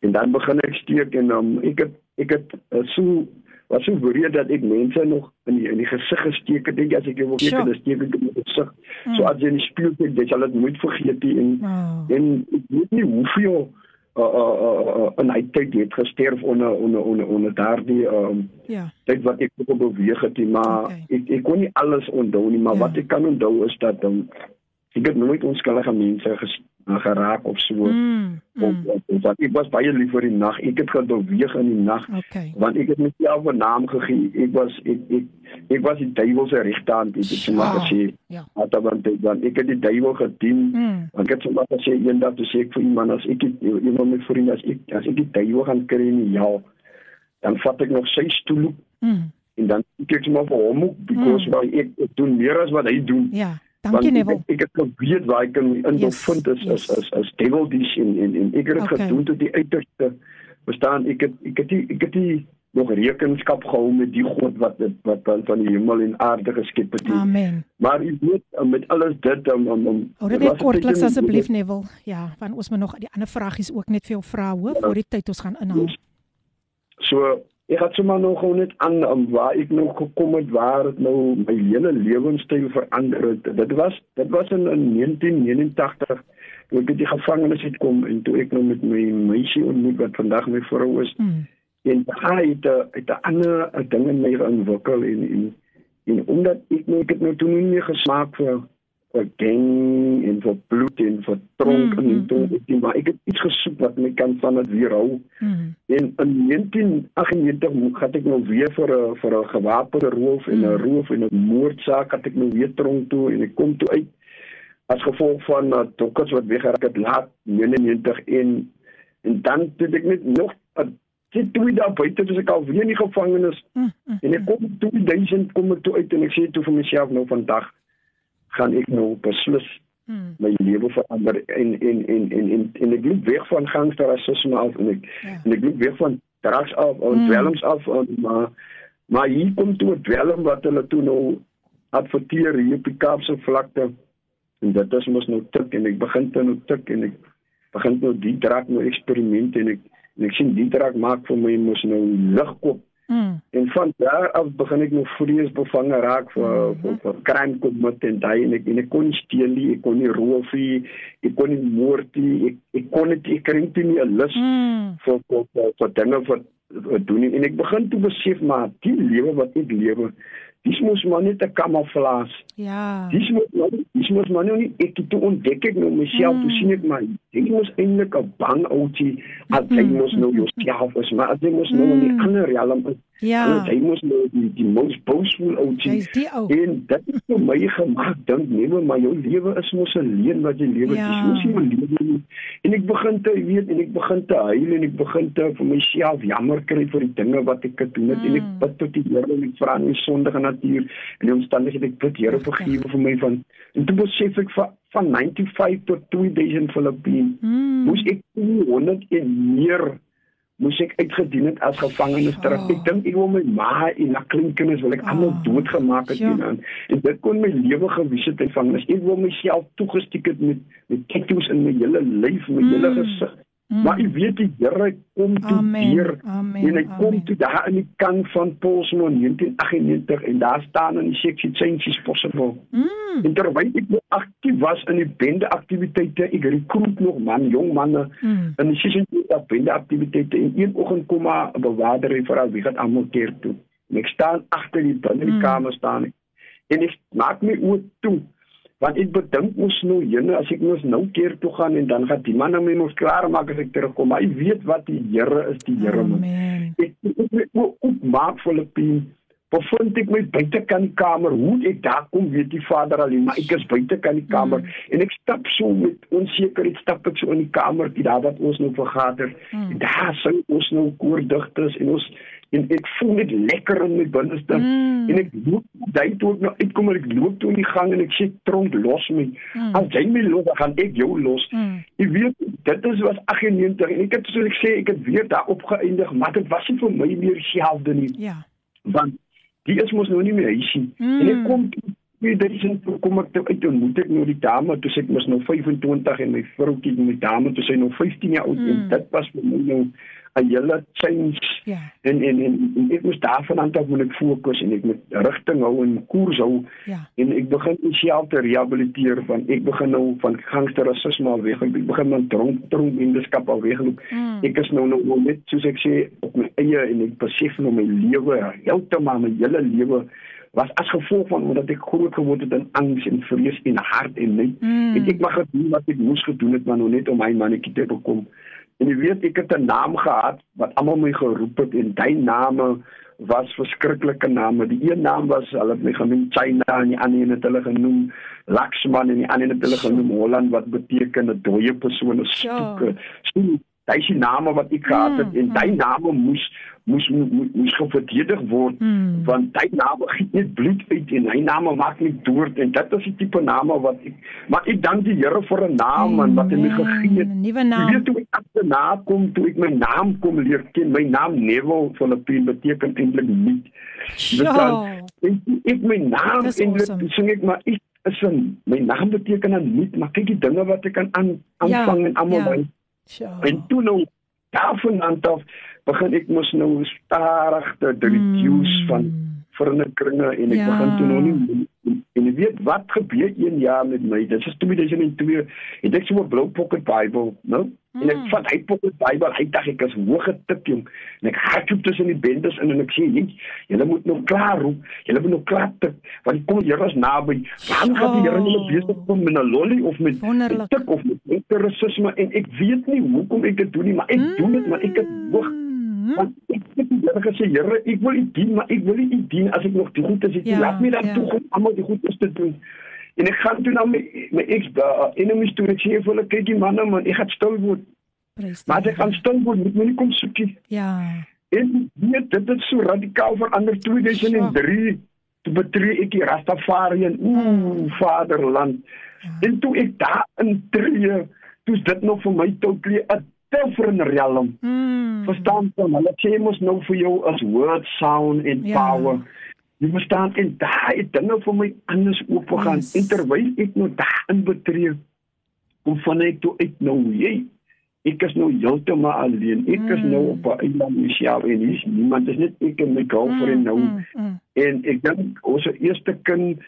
en dan begin ek steek en um, ek het ek het uh, so was so bereid dat ek mense nog in die, in die gesig gesteek het dink as ek wil kyk dan steek ek in die gesig mm. so as jy in die spieël kyk jy sal dit nooit vergeet nie en oh. en ek weet nie hoeveel uh uh uh en hy het dit gesterf onder onder onder onder daardie um ja dit wat ek ook beweeg het maar okay. ek ek kon nie alles onthou nie maar ja. wat ek kan onthou is dat um, ek het nooit onskuldige mense ges, geraak of so mm, mm. of, of, of wat ek was baie lief vir die nag ek het gebeweeg in die nag okay. want ek het myself 'n naam gegee ek was ek ek ek was die duiwel se regterhand het ek sommer gesê ja want dan dan ek het die duiwel gedien mm. want ek het sommer gesê eendag toe sê ek vir iemand as ek iemand met vriende as ek as ek die duiwel gaan kry in die ja dan vat ek nog sy stoel mm. en dan kyk ek maar vir hom because mm. ek, ek doen meer as wat hy doen ja Dankie Neville. Ek, ek het geweet waar ek in in yes, vind is yes. is is is devil dis in in en ek het dit okay. gedoen tot die uiterste. Verstaan ek het ek het die, ek het die nog rekenskap gehou met die God wat dit wat van die hemel en aarde geskep het. Amen. Maar jy weet met alles dit om om om Oor dit kortliks asseblief Neville. Ja, want ons moet nog die ander vragies ook net vir jou vra hoor ja. voor die tyd ons gaan inhaal. So ek het sommer nog net aan um, waar ek nog gekom het waar dit nou my hele lewenstyl verander het. Dit was dit was in, in 1989 toe ek die gevangenis het kom en toe ek nou met my meisie ontmoet wat vandag my vrou is. Hmm. En hy het het 'n ander ding in my ontwikkel en en en omdat ek nou ek het nou toe nie meer gesmaak vir vir gang en vir bloed en vir tronk mm, en toe mm, mm. maar ek het iets gesoek wat my kan van dit weerhou. Mm. En in 1998 het ek nou weer vir 'n vir 'n gewapende roof en 'n mm. roof en 'n moordsaak het ek nou weer tronk toe en ek kom toe uit as gevolg van uh, dokkers wat weggeraak het laat 99 en en dan het ek net nog Dit toe daar buite as ek al weer in die gevangenis mm, mm, en ek kom 2000 kom ek toe uit en ek sê toe vir myself nou vandag gaan ek nou beslis hmm. my lewe verander en en en en en en ek loop weg van gangsterrassisme af en ek ja. en ek loop weg van drugs af en hmm. dwelms af en, maar maar hier kom toe 'n dwelm wat hulle toe nou adverteer hier op die Kaapse vlakte en dit is mos nou tik en ek begin dan nou tik en ek begin nou die drug nou eksperimente en ek en ek sien die drug maak vir my mos nou ligkop Mm. En van daar af begin ek nog vrees bevange raak vir mm. vir, vir crime commit en daai en ek en ek kon steel nie, ek kon nie roof nie, ek kon nie moord nie, ek ek kon dit ek kry nie 'n lus mm. vir, vir, vir vir dinge wat doen nie. en ek begin toe besef maar die lewe wat ek lewe Dis mos maar net 'n kamouflage. Ja. Dis mos maar dis mos maar nie ek het ontdek ek nou myself, mm. sien ek maar jy mos eintlik 'n bang ouetjie as jy mos nou jouself is, maar as jy mos nou in die mm. ander realm is. Ja. Jy mos nou die die mos boosful ouetjie. Jy's die ou. En dit het vir my gemaak dink nee, maar jou lewe is mos 'n leen wat jy lewe. Ja. Dis mos nie 'n lewe en ek begin te weet en ek begin te huil en ek begin te vir myself jammer kry vir die dinge wat ek gedoen het mm. en ek mm. bid tot die Here en ek vra nie sondige natuur en die omstandighede ek bid Here vergewe vir my van en toe besef ek van van 95 tot 2000 Filippine mm. moes ek 100 en meer moes ek uitgedien het as gevangenes terug. Oh. Ek dink ek wil my ma en na kleinkinders wil ek oh. almal doodgemaak het en aan. En dit kon my lewe gewys het van as ek wil myself toegesteek het met met tattoos in my hele lyf, my mm. hele gesig. Mm. Maar u weet die Here kom toe Amen, deur amen, en hy kom amen. toe daar in die kant van Paulsmoor 1998 en daar staan in die seksie changes possible. Mm. En terwyl ek nog aktief was in die bende aktiwiteite, ek rekruut nog man, jong manne Mm. in die sessie dat bende aktiwiteite en een oggend kom maar 'n bewaarder en vra wie gaan almal keer toe. En ek staan agter die binne die Mm. kamer staan ek. en ek maak my oë toe want ek bedink mos nou jene as ek mos nou keer toe gaan en dan gaan die man nou my mos klaar maak as ek terugkom maar ek weet wat die Here is die Here man Amen. ek ek my oë oopmaak Filippien bevind ek my buite kan die kamer hoe ek daar kom weet die Vader alleen maar ek is buite kan die kamer mm. en ek stap so met onsekerheid stap ek so in die kamer die daar wat ons nou vergader mm. en daar sing ons nou koordigters en ons en ek voel net lekker in my binneste Mm. en ek loop daai toe ek nou uitkom en ek loop toe in die gang en ek sê tronk los my Mm. as jy my los gaan ek jou los Mm. Ek weet dit is was 98 en ek het soos ek sê ek het weer daarop geëindig maar dit was nie vir my meer dieselfde nie Ja. want die is mos nou nie meer huisie Mm. en ek kom weer dit is kom ek toe uit ontmoet ek nou die dame toe sê ek mos nou 25 en my vroutjie my dame toe sy nou 15 jaar oud mm. en Mm. dit was vir my nou 'n hele change Ja. en en en, en ek moes daarvan aan af moet ek fokus en ek moet rigting hou en koers hou Ja. en ek begin myself te rehabiliteer van ek begin nou van gangsterrassisme al weg ek begin van dronk dronk bendeskap al wegloop Mm. ek is nou nou nou net soos ek sê op my eie en ek besef nou my lewe heeltemal my hele lewe was as gevolg van omdat ek groot geword het in angs en vrees en hart en net Mm. en ek mag gedoen wat ek moes gedoen het maar nou net om my mannetjie te bekom en jy weet ek het 'n naam gehad wat almal my geroep het en daai name was verskriklike name. Die een naam was hulle het my genoem China en die ander een het hulle genoem Lakshman en die ander een het hulle genoem Holland wat beteken 'n dooie persoon of stoeke. So daai is die name wat ek gehad het en daai name moes moes moes, moes geverdedig word Mm. want daai name giet net bloed uit en hy name maak net dood en dit is die tipe name wat ek maar ek dank die Here vir 'n naam en wat hy my gegee het. Nuwe Jy naam. weet toe ek agterna kom toe ek my naam kom leer ken. My naam Neville Filippin beteken eintlik nie. Sjoe. En toe ek my naam Dis en awesome. sing ek maar ek is 'n my naam beteken dan nie, maar kyk die dinge wat ek kan aan aanvang Ja, en almal ja. by. Sjoe. En toe nou daarvan aan af begin ek mos nou stadig te reduce Mm. van vernikringe en ek Ja. begin toe nou nie en jy weet wat gebeur een jaar met my? Dit is 2002 het ek so 'n blou pocket bible nou? En ek Mm. vat hy pocket bible hy dink ek is hoog getip jong. En ek hardloop tussen die bendes in en ek sê nee julle moet nou klaar roep. Julle moet nou klaar tip want die kom Here is naby. Waarom gaan die Here julle besig kom met 'n lolly of met tik of met terrorisme en ek weet nie hoekom ek dit doen nie maar ek mm. doen dit maar ek het hoog Mm. want ek het die Here gesê Here ek wil u dien maar ek wil u dien as ek nog die goed is ek Ja, laat my dan ja. toe om almal die goed is te doen. En ek gaan toe na my my ex uh, enemies toe en ek sê vir hulle kyk die manne man ek gaan stil word. Prys die maar ek gaan stil word moet my nie kom soekie Ja. en weet dit het so radikaal verander. 2003 toe betree ek die Rastafari en ooh vaderland. Ja. en toe ek daar intree toe is dit nog vir my totally 'n different realm Mm. verstaan van hulle sê mos nou vir jou as word sound en Ja. power jy verstaan en daai dinge vir my anders oop gegaan Yes. en terwyl ek nou daarin betree kom van ek toe uit nou jy ek is nou heeltemal alleen ek is Mm. nou op 'n eiland myself en hier's niemand dis net ek en my girlfriend nou Mm, mm. en ek dink ons eerste kind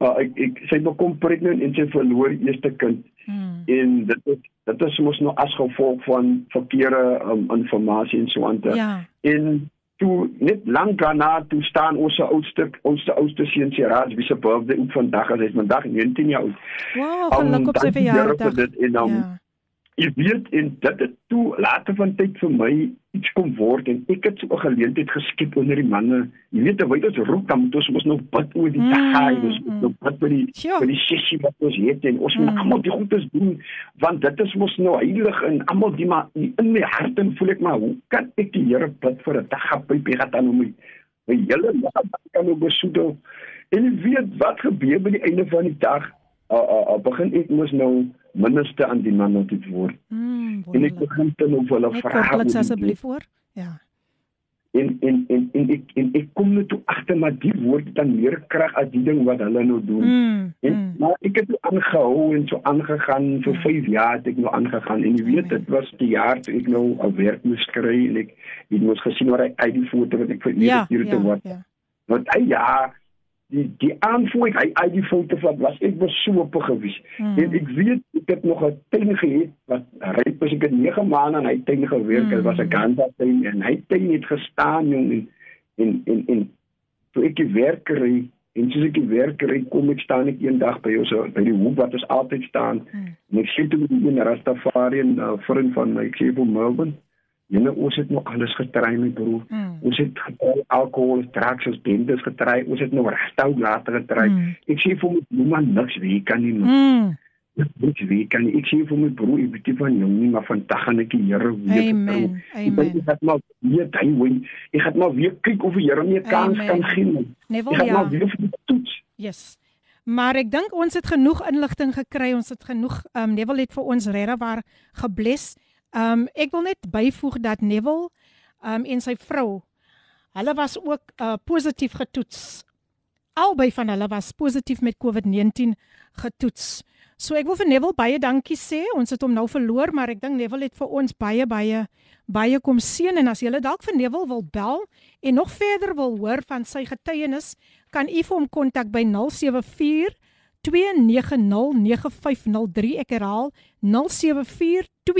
uh, ek ek sy bekom pregnant en sy verloor eerste kind Mm. en dit is dit is mos nou as gevolg van verkeerde um, informasie en so aan Ja. en toe net lank daarna toe staan ons se oudste ons se oudste seun se raad wie se birthday op vandag as hy's vandag 19 jaar oud. Wow, Um, geluk op sy verjaardag. dit en dan Ja. Jy weet en dit het toe later van tyd vir my iets kom word en ek het so 'n geleentheid geskep onder die manne. Jy weet terwyl ons roep dan moet ons mos nou bid oor die Mm, dag, ons moet mm. nou bid vir die Sure. vir die sessie wat ons het en ons moet Mm. almal die goedes doen want dit is mos nou heilig en almal die maar in my hart en voel ek maar hoe kan ek die Here bid vir 'n dag op by gaan dan om my my hele dag kan op besoedel en jy weet wat gebeur by die einde van die dag uh, uh, uh, begin ek mos nou minister aan die manne te word Mm. en ek begin dan op hulle vra oor die- asseblief hoor. Ja. en en en en ek en ek kom net toe agter maar die woord dan meer krag as die ding wat hulle nou doen. Mm, En, mm. maar ek het aangehou en so aangegaan vir 5 jaar het ek nou aangegaan en jy weet dit was die jaar toe ek nou 'n werk moes kry en ek het mos gesien waar hy uit die foto wat ek vir Ja, hier te ja, wat. ja. Want hy ja die die aanvoer hy uit die foto van was ek was so op gewees. Mm. En ek weet ek het nog 'n tuin gehad wat ryp was ek het 9 maande aan hy tuin gewerk. Dit was 'n ganda tuin en hy tuin het gestaan jong en en en, en toe ek die werk kry en soos ek die werk kry kom ek staan ek eendag by ons by die hoek wat ons altyd staan Mm. en ek sê toe met die een Rastafari en uh, vriend van my ek sê vir Melbourne Jene ons het nog alles getry my broer. Mm. Ons het getry alkohol, drugs, ons bendes getry. Ons het nog regtou later getry. Mm. Ek sê vir my broer niks wie kan nie. Mm. Niks wie kan nie. Ek sê vir my broer ek weet van jong nie, maar vandag gaan ek die Here weer Amen. Ek Amen. gaan maar weer daai wy. Ek gaan maar weer kyk of die Here my kans Amen. kan gee. Neville, Ek gaan ja. maar weer vir die toets. Yes. Maar ek dink ons het genoeg inligting gekry. Ons het genoeg ehm um, Neville het vir ons regtig waar gebless. Um, ek wil net byvoeg dat Neville um, en sy vrou hulle was ook uh, positief getoets. Albei van hulle was positief met COVID-19 getoets. So ek wil vir Neville baie dankie sê. Ons het hom nou verloor, maar ek dink Neville het vir ons baie baie baie kom seën en as jy dalk vir Neville wil bel en nog verder wil hoor van sy getuienis, kan u vir hom kontak by 074 2909503 ek herhaal 074 2909503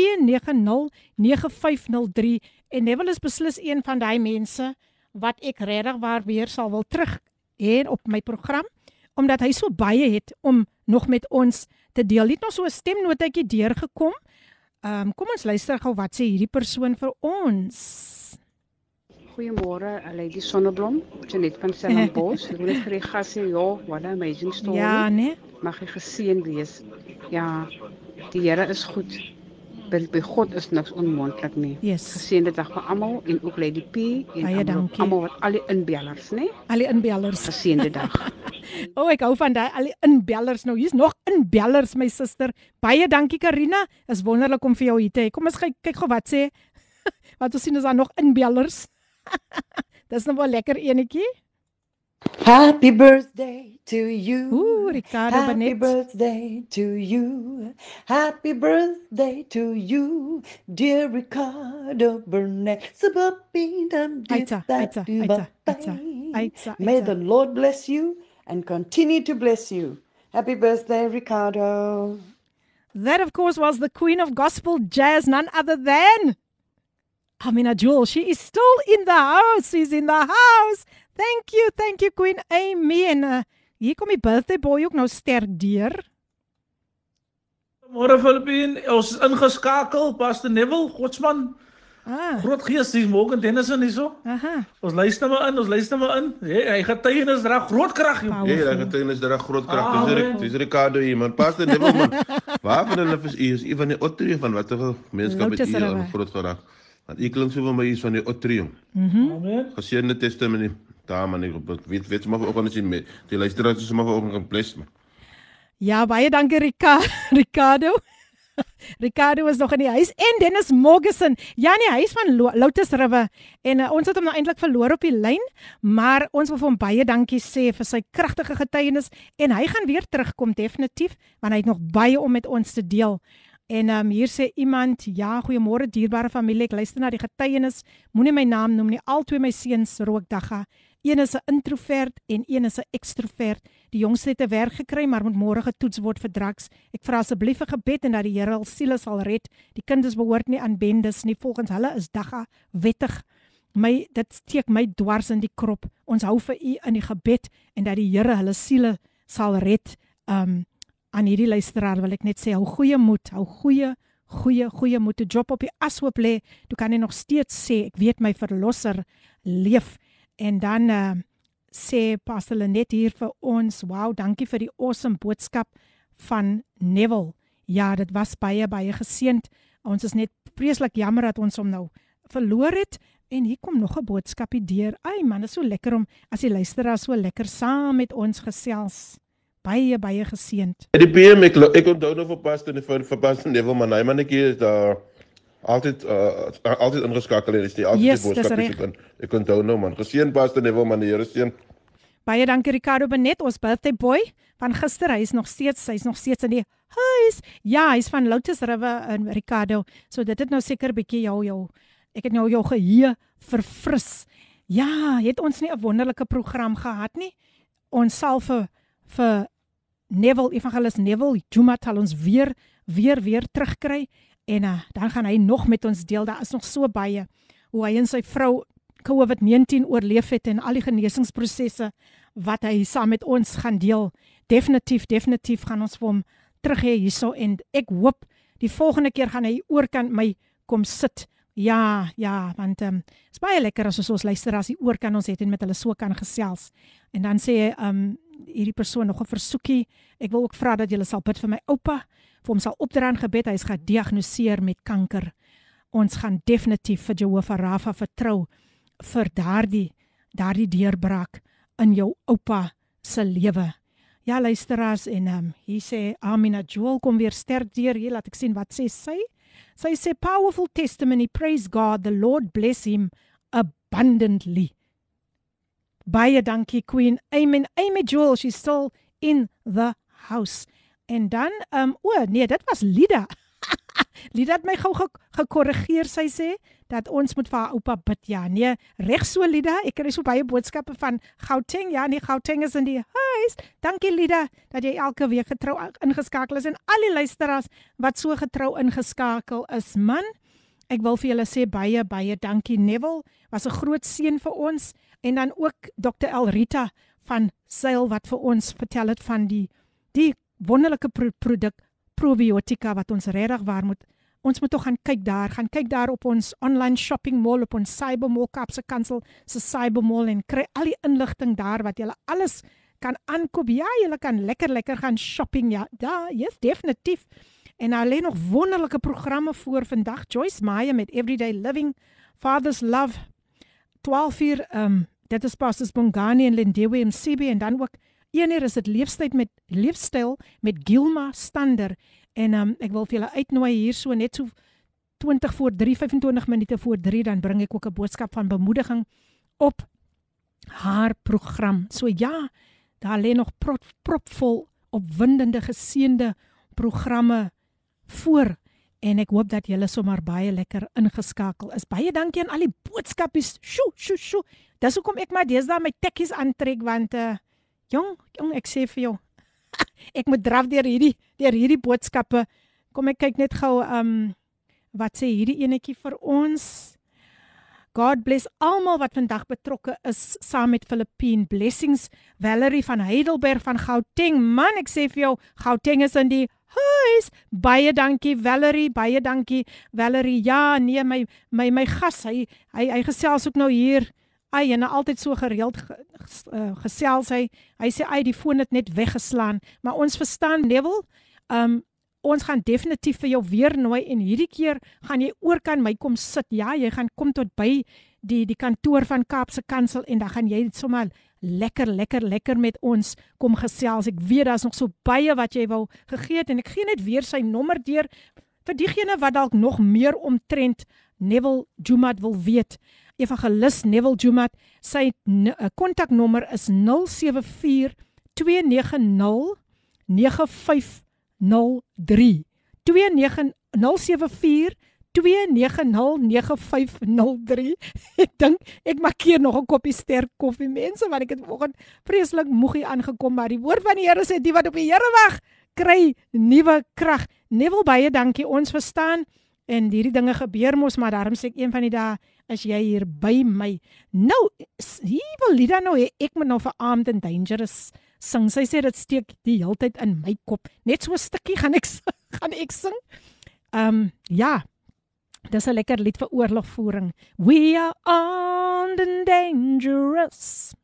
en Neville is beslis een van daai mense wat ek regtig waar weer sal wil terug hê op my program omdat hy so baie het om nog met ons te deel. Het nog so 'n stemnotetjie deurgekom. Ehm um, kom ons luister gou wat sê hierdie persoon vir ons. Goeiemôre, Lady Sonneblom, Janet van Stellenbosch. Ek wil net vir die gas sê, ja, what an amazing story. Ja, nee. Mag jy geseën wees. Ja, die Here is goed. By, by God is niks onmoontlik nie. Yes. Geseënde dag vir almal en ook Lady P en almal- wat al die inbellers, né? Al die inbellers. Geseënde dag. O, oh, ek hou van daai al die inbellers nou. Hier's nog inbellers my suster. Baie dankie Karina. Is wonderlik om vir jou hier te hê. Kom ons kyk kyk gou wat sê. wat ons sien is daar nog inbellers. Dis nou wel lekker enetjie. Happy birthday to you. Ooh, Ricardo Happy birthday to you. Happy birthday to you, dear Ricardo Burnett. May the Lord bless you and continue to bless you. Happy birthday, Ricardo. That of course was the queen of gospel jazz none other than Amina Jewel. She is still in the house. She's in the house. Thank you, thank you Queen Amy en uh, hier kom die birthday boy ook nou sterk deur. Môre Filippin, ons is ingeskakel, Pastor Neville, Godsman. Ah. Groot gees, dis Morgan Dennison hierso. Aha. Ons luister maar in, ons luister maar in. Hey, hy getuienis dra groot krag, joh. Hey, daai getuienis dra groot krag. Dis Amen. Rik- dis Ricardo hier, man. Pastor Neville man. Waar van hulle is u is u van die Otterie van watter gemeenskap het u groot geraak? Want u klink so vir my is van die Otterie. Mhm. Amen. Geseënde testimonie. Daar man, ek ek weet weet maar ook sien met die luisteraars is maar ook gebless man. Ja, baie dankie Rika, Ricardo. Ricardo is nog in die huis en Dennis Morgensen. Ja nee, hy is van Lo- Lotus River en uh, ons het hom nou eintlik verloor op die lyn, maar ons wil vir hom baie dankie sê vir sy kragtige getuienis en hy gaan weer terugkom definitief want hy het nog baie om met ons te deel. En um, hier sê iemand, ja, goeiemôre dierbare familie, ek luister na die getuienis. Moenie my naam noem nie. Albei my seuns rook dagga. Een is 'n introvert en een is 'n ekstrovert. Die jongste het 'n werk gekry, maar moet môre getoets word vir drugs. Ek vra asseblief 'n gebed en dat die Here hul siele sal red. Die kinders behoort nie aan bendes nie. Volgens hulle is dagga wettig. My dit steek my dwars in die krop. Ons hou vir u in die gebed en dat die Here hulle siele sal red. Um aan hierdie luisteraar wil ek net sê hou goeie moed, hou goeie goeie goeie moed. 'n Job op die ashoop lê. Jy kan nie nog steeds sê ek weet my verlosser leef. En dan uh, sê Pastor Lenet hier vir ons, wow, dankie vir die awesome boodskap van Neville. Ja, dit was baie baie geseënd. Ons is net vreeslik jammer dat ons hom nou verloor het. En hier kom nog 'n boodskapie deur. Ai man, is so lekker om as die luisteraars so lekker saam met ons gesels. Baie baie geseënd. Die PM ek ek onthou vir Pastor en vir, Pastor Neville man, hy man ek hier is daar altyd uh altyd ingeskakel en is die altyd Yes, die dis boodskap ek kan ek onthou nou man. Geseën Pastor Neville man, die Here seën. Baie dankie Ricardo Benet, ons birthday boy van gister. Hy is nog steeds, hy's nog steeds in die huis. Ja, hy's van Lotus River in Ricardo. So dit het nou seker bietjie jou jou ek het nou jou geheue verfris. Ja, het ons nie 'n wonderlike program gehad nie? Ons sal vir vir Neville Evangelist Neville Juma sal ons weer weer weer terugkry en uh, dan gaan hy nog met ons deel. Daar is nog so baie hoe hy en sy vrou COVID-19 oorleef het en al die genesingsprosesse wat hy saam met ons gaan deel. Definitief, definitief gaan ons hom terug hê hierso en ek hoop die volgende keer gaan hy oor kan my kom sit. Ja, ja, want ehm um, is baie lekker as ons ons luisteraars hier oor kan ons het en met hulle so kan gesels. En dan sê hy ehm um, hierdie persoon nog 'n versoekie. Ek wil ook vra dat julle sal bid vir my oupa, vir hom sal opdra in gebed. Hy is gediagnoseer met kanker. Ons gaan definitief vir Jehovah Rafa vertrou vir daardie daardie deurbraak in jou oupa se lewe. Ja luisteraars en ehm um, hier sê Amina Joel kom weer sterk deur hier laat ek sien wat sê sy. Sy sê powerful testimony praise God the Lord bless him abundantly. Baie dankie Queen. Amen. Amen Joel she's still in the house. En dan ehm um, o nee dit was Lida. Lida het my gou ge gekorrigeer sy sê dat ons moet vir haar oupa bid. Ja, nee, reg so Lida. Ek kry so baie boodskappe van Gauteng. Ja, nee, Gauteng is in die huis. Dankie Lida dat jy elke week getrou ingeskakel is en al die luisteraars wat so getrou ingeskakel is. Man, ek wil vir julle sê baie baie dankie Neville. Was 'n groot seën vir ons en dan ook Dr Elrita van Sail wat vir ons vertel het van die die wonderlike pro produk probiotika wat ons regtig waar moet ons moet tog gaan kyk daar, gaan kyk daar op ons online shopping mall op ons Cybermall Kapse Kansel se Cybermall en kry al die inligting daar wat jy alles kan aankoop. Ja, jy kan lekker lekker gaan shopping. Ja, daar, yes, definitief. En alleen nog wonderlike programme voor vandag. Joyce Meyer met Everyday Living, Father's Love 12 uur ehm um, dit is Pastors Bongani en Lindewe MCB en dan ook een uur is dit leefstyl met leefstyl met Gilma Stander en ehm um, ek wil vir julle uitnooi hier so net so 20 voor 3 25 minute voor 3 dan bring ek ook 'n boodskap van bemoediging op haar program. So ja, daar lê nog prop, propvol opwindende geseënde programme voor en ek hoop dat julle sommer baie lekker ingeskakel is. Baie dankie aan al die boodskapies. Sjoe, sjoe, sjoe. Dis hoekom ek maar deesdae my tekkies aantrek want uh jong, jong ek sê vir jou ek moet draf deur hierdie deur hierdie boodskappe. Kom ek kyk net gou um wat sê hierdie enetjie vir ons. God bless almal wat vandag betrokke is saam met Filippine Blessings Valerie van Heidelberg van Gauteng. Man, ek sê vir jou, Gauteng is in die huis. Baie dankie Valerie, baie dankie Valerie. Ja, nee, my my my gas, hy hy hy gesels ook nou hier. Ai, en altyd so gereeld uh, gesels hy. Hy sê ai, die foon het net weggeslaan, maar ons verstaan Neville. Um ons gaan definitief vir jou weer nooi en hierdie keer gaan jy oor kan my kom sit. Ja, jy gaan kom tot by die die kantoor van Kaapse Kansel en dan gaan jy sommer lekker lekker lekker met ons kom gesels. Ek weet daar's nog so baie wat jy wou gegee het en ek gee net weer sy nommer deur vir diegene wat dalk nog meer omtrent Neville Jumat wil weet. Evangelis Neville Jumat, sy kontaknommer is 074 290 95 03 29074 2909503 Ek dink ek maak hier nog 'n koppie sterk koffie mense want ek het vanoggend vreeslik moegie aangekom maar die woord van die Here sê die wat op die Here wag kry nuwe krag. Neville baie dankie ons verstaan en hierdie dinge gebeur mos maar daarom sê ek een van die dae as jy hier by my. Nou hier wil Lida nou hê ek moet nou vir Armed and Dangerous sing. Sy sê dit steek die heeltyd in my kop. Net so 'n stukkie gaan ek gaan ek sing. Ehm um, ja. Dis 'n lekker lied vir oorlogvoering. We are armed and dangerous.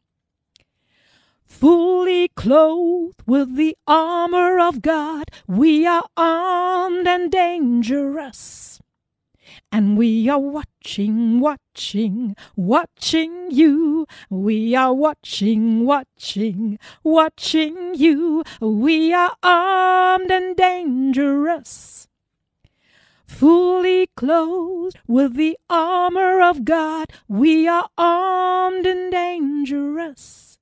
Fully clothed with the armor of God, we are armed and dangerous. And we are watching, watching, watching you. We are watching, watching, watching you. We are armed and dangerous. Fully clothed with the armor of God. We are armed and dangerous.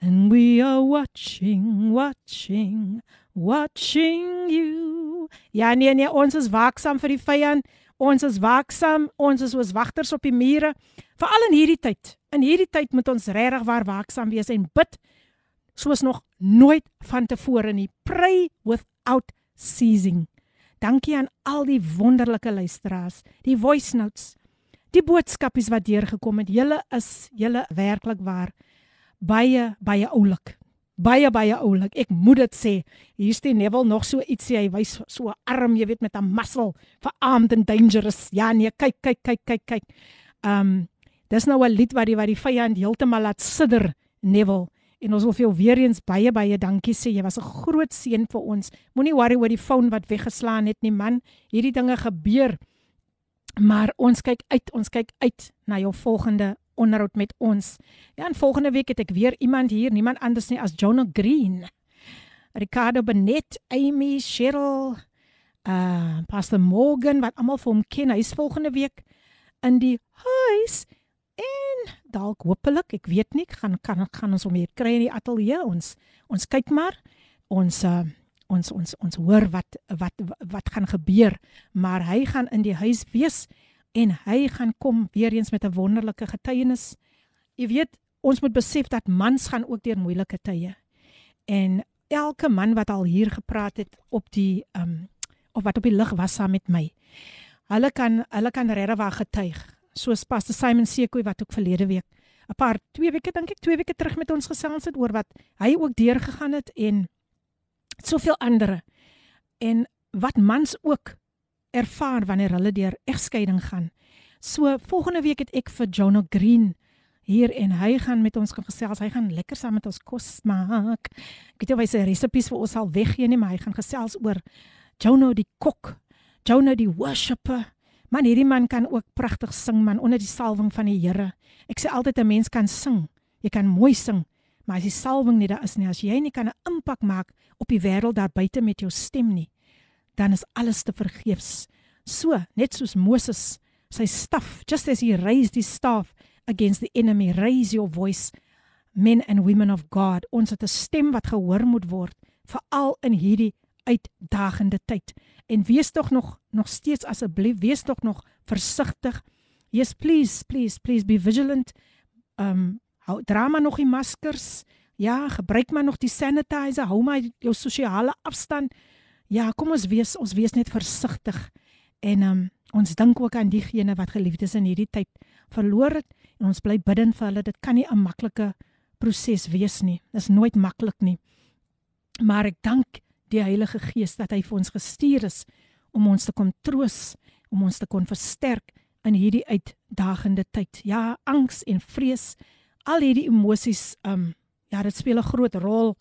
And we are watching, watching, watching you. Ja nee nee, ons is waaksaam vir die vyand. Ons is waaksaam. Ons is soos wagters op die mure. Veral in hierdie tyd. In hierdie tyd moet ons regtig waar waaksaam wees en bid soos nog nooit vantevore nie. Pray without ceasing. Dankie aan al die wonderlike luisteraars, die voice notes, die boodskapies wat deurgekom het. Julle is julle werklik waar baie baie oulik. Baie baie oulik. Ek moet dit sê. Hier's die Neville nog so iets sê hy wys so arm, jy weet met 'n muscle vir armed and dangerous. Ja nee, kyk kyk kyk kyk kyk. Um dis nou 'n lied wat die wat die vyand heeltemal laat sidder Neville. En ons wil vir jou weer eens baie baie dankie sê. Jy was 'n groot seën vir ons. Moenie worry oor die foon wat weggeslaan het nie, man. Hierdie dinge gebeur. Maar ons kyk uit, ons kyk uit na jou volgende onderhoud met ons. Ja, en volgende week het ek weer iemand hier, niemand anders nie as Jonah Green. Ricardo Benet, Amy Cheryl, uh Pastor Morgan wat almal vir hom ken. Hy's volgende week in die huis en dalk hopelik, ek weet nie, gaan kan gaan ons hom hier kry in die ateljee. Ons ons kyk maar. Ons uh ons ons ons hoor wat wat wat gaan gebeur, maar hy gaan in die huis wees en hy gaan kom weer eens met 'n wonderlike getuienis. Jy weet, ons moet besef dat mans gaan ook deur moeilike tye. En elke man wat al hier gepraat het op die ehm um, of wat op die lig was saam met my. Hulle kan hulle kan regtig getuig. Soos Pastor Simon Sekoe wat ook verlede week 'n paar twee weke dink ek twee weke terug met ons gesels het oor wat hy ook deurgegaan het en soveel ander. En wat mans ook ervaar wanneer hulle deur egskeiding gaan. So volgende week het ek vir Jonah Green hier en hy gaan met ons gesels. Hy gaan lekker saam met ons kos maak. Ek weet nie of hy sy resepte vir ons sal weggee nie, maar hy gaan gesels oor Jonah die kok, Jonah die worshipper. Man, hierdie man kan ook pragtig sing man onder die salwing van die Here. Ek sê altyd 'n mens kan sing. Jy kan mooi sing, maar as die salwing nie daar is nie, as jy nie kan 'n impak maak op die wêreld daar buite met jou stem nie, dan is alles te vergeefs. So, net soos Moses, sy staf, just as he raised his staff against the enemy, raise your voice, men and women of God. Ons het 'n stem wat gehoor moet word, veral in hierdie uitdagende tyd. En wees tog nog nog steeds asseblief, wees tog nog versigtig. Yes, please, please, please be vigilant. Um hou dra maar nog die maskers. Ja, gebruik maar nog die sanitizer. Hou maar jou sosiale afstand. Ja, kom ons wees ons wees net versigtig. En um, ons dink ook aan diegene wat geliefdes in hierdie tyd verloor het en ons bly bidden vir hulle. Dit kan nie 'n maklike proses wees nie. Dit is nooit maklik nie. Maar ek dank die Heilige Gees dat hy vir ons gestuur is om ons te kom troos, om ons te kon versterk in hierdie uitdagende tyd. Ja, angs en vrees, al hierdie emosies, um ja, dit speel 'n groot rol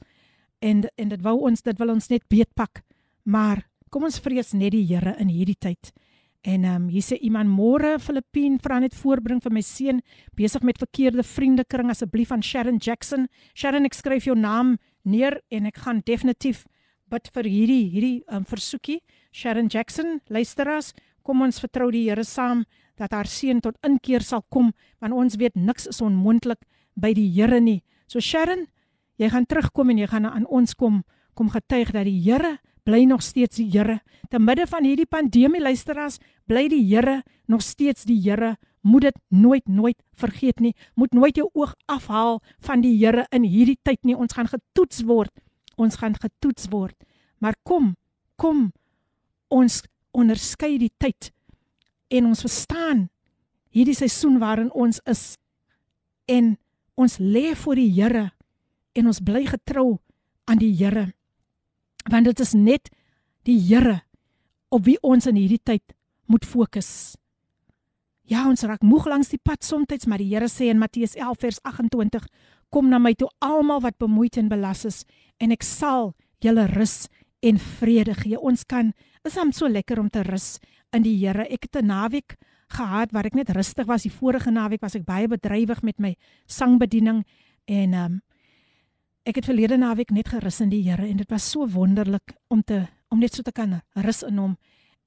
en en dit wou ons dit wil ons net beetpak. Maar kom ons vrees net die Here in hierdie tyd. En ehm um, hier sê iemand môre Filippien vra net voorbring vir my seun besig met verkeerde vriendekring asseblief aan Sharon Jackson. Sharon ek skryf jou naam neer en ek gaan definitief bid vir hierdie hierdie um, versoekie. Sharon Jackson, luisteras, kom ons vertrou die Here saam dat haar seun tot inkeer sal kom want ons weet niks is onmoontlik by die Here nie. So Sharon, jy gaan terugkom en jy gaan aan ons kom kom getuig dat die Here bly nog steeds die Here. Te midde van hierdie pandemie luisteraars, bly die Here nog steeds die Here. Moet dit nooit nooit vergeet nie. Moet nooit jou oog afhaal van die Here in hierdie tyd nie. Ons gaan getoets word. Ons gaan getoets word. Maar kom, kom. Ons onderskei die tyd en ons verstaan hierdie seisoen waarin ons is en ons lê voor die Here en ons bly getrou aan die Here want dit is net die Here op wie ons in hierdie tyd moet fokus. Ja, ons raak moeg langs die pad soms, maar die Here sê in Matteus 11 vers 28: Kom na my toe almal wat bemoeid en belas is, en ek sal julle rus en vrede gee. Ons kan is hom so lekker om te rus in die Here. Ek het 'n naweek gehad waar ek net rustig was. Die vorige naweek was ek baie bedrywig met my sangbediening en ehm um, Ek het verlede naweek net gerus in die Here en dit was so wonderlik om te om net so te kan rus in hom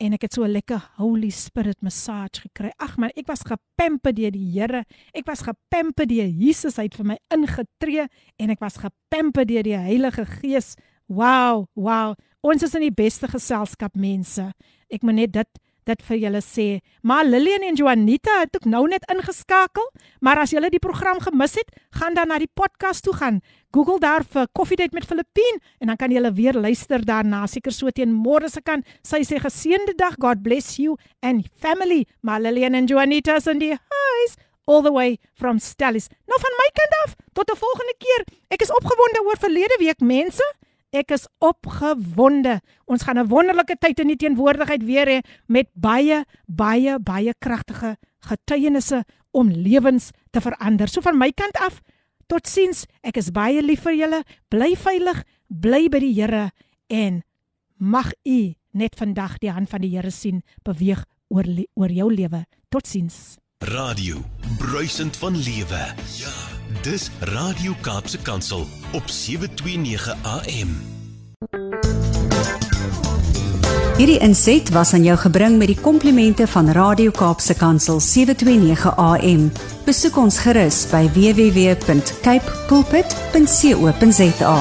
en ek het so 'n lekker Holy Spirit massage gekry. Ag man, ek was gepamper deur die Here. Ek was gepamper deur Jesus. Hy het vir my ingetree en ek was gepamper deur die Heilige Gees. Wow, wow. Ons is in die beste geselskap mense. Ek moet net dit dit vir julle sê. Maar Lillian en Juanita het ook nou net ingeskakel, maar as julle die program gemis het, gaan dan na die podcast toe gaan. Google daar vir Coffee Date met Filippine en dan kan julle weer luister daarna. Seker so teen môre se kan. Sy sê geseënde dag. God bless you and family. Maar Lillian en Juanita is in die huis all the way from Stellis. Nou van my kant af, tot 'n volgende keer. Ek is opgewonde oor verlede week mense. Ek is opgewonde. Ons gaan 'n wonderlike tyd in die teenwoordigheid weer hê met baie baie baie kragtige getuienisse om lewens te verander. So van my kant af, totsiens. Ek is baie lief vir julle. Bly veilig, bly by die Here en mag u net vandag die hand van die Here sien beweeg oor oor jou lewe. Totsiens. Radio Bruisend van Lewe. Ja, dis Radio Kaapse Kansel op 729 AM. Hierdie inset was aan jou gebring met die komplimente van Radio Kaapse Kansel 729 AM. Besoek ons gerus by www.cape pulpit.co.za.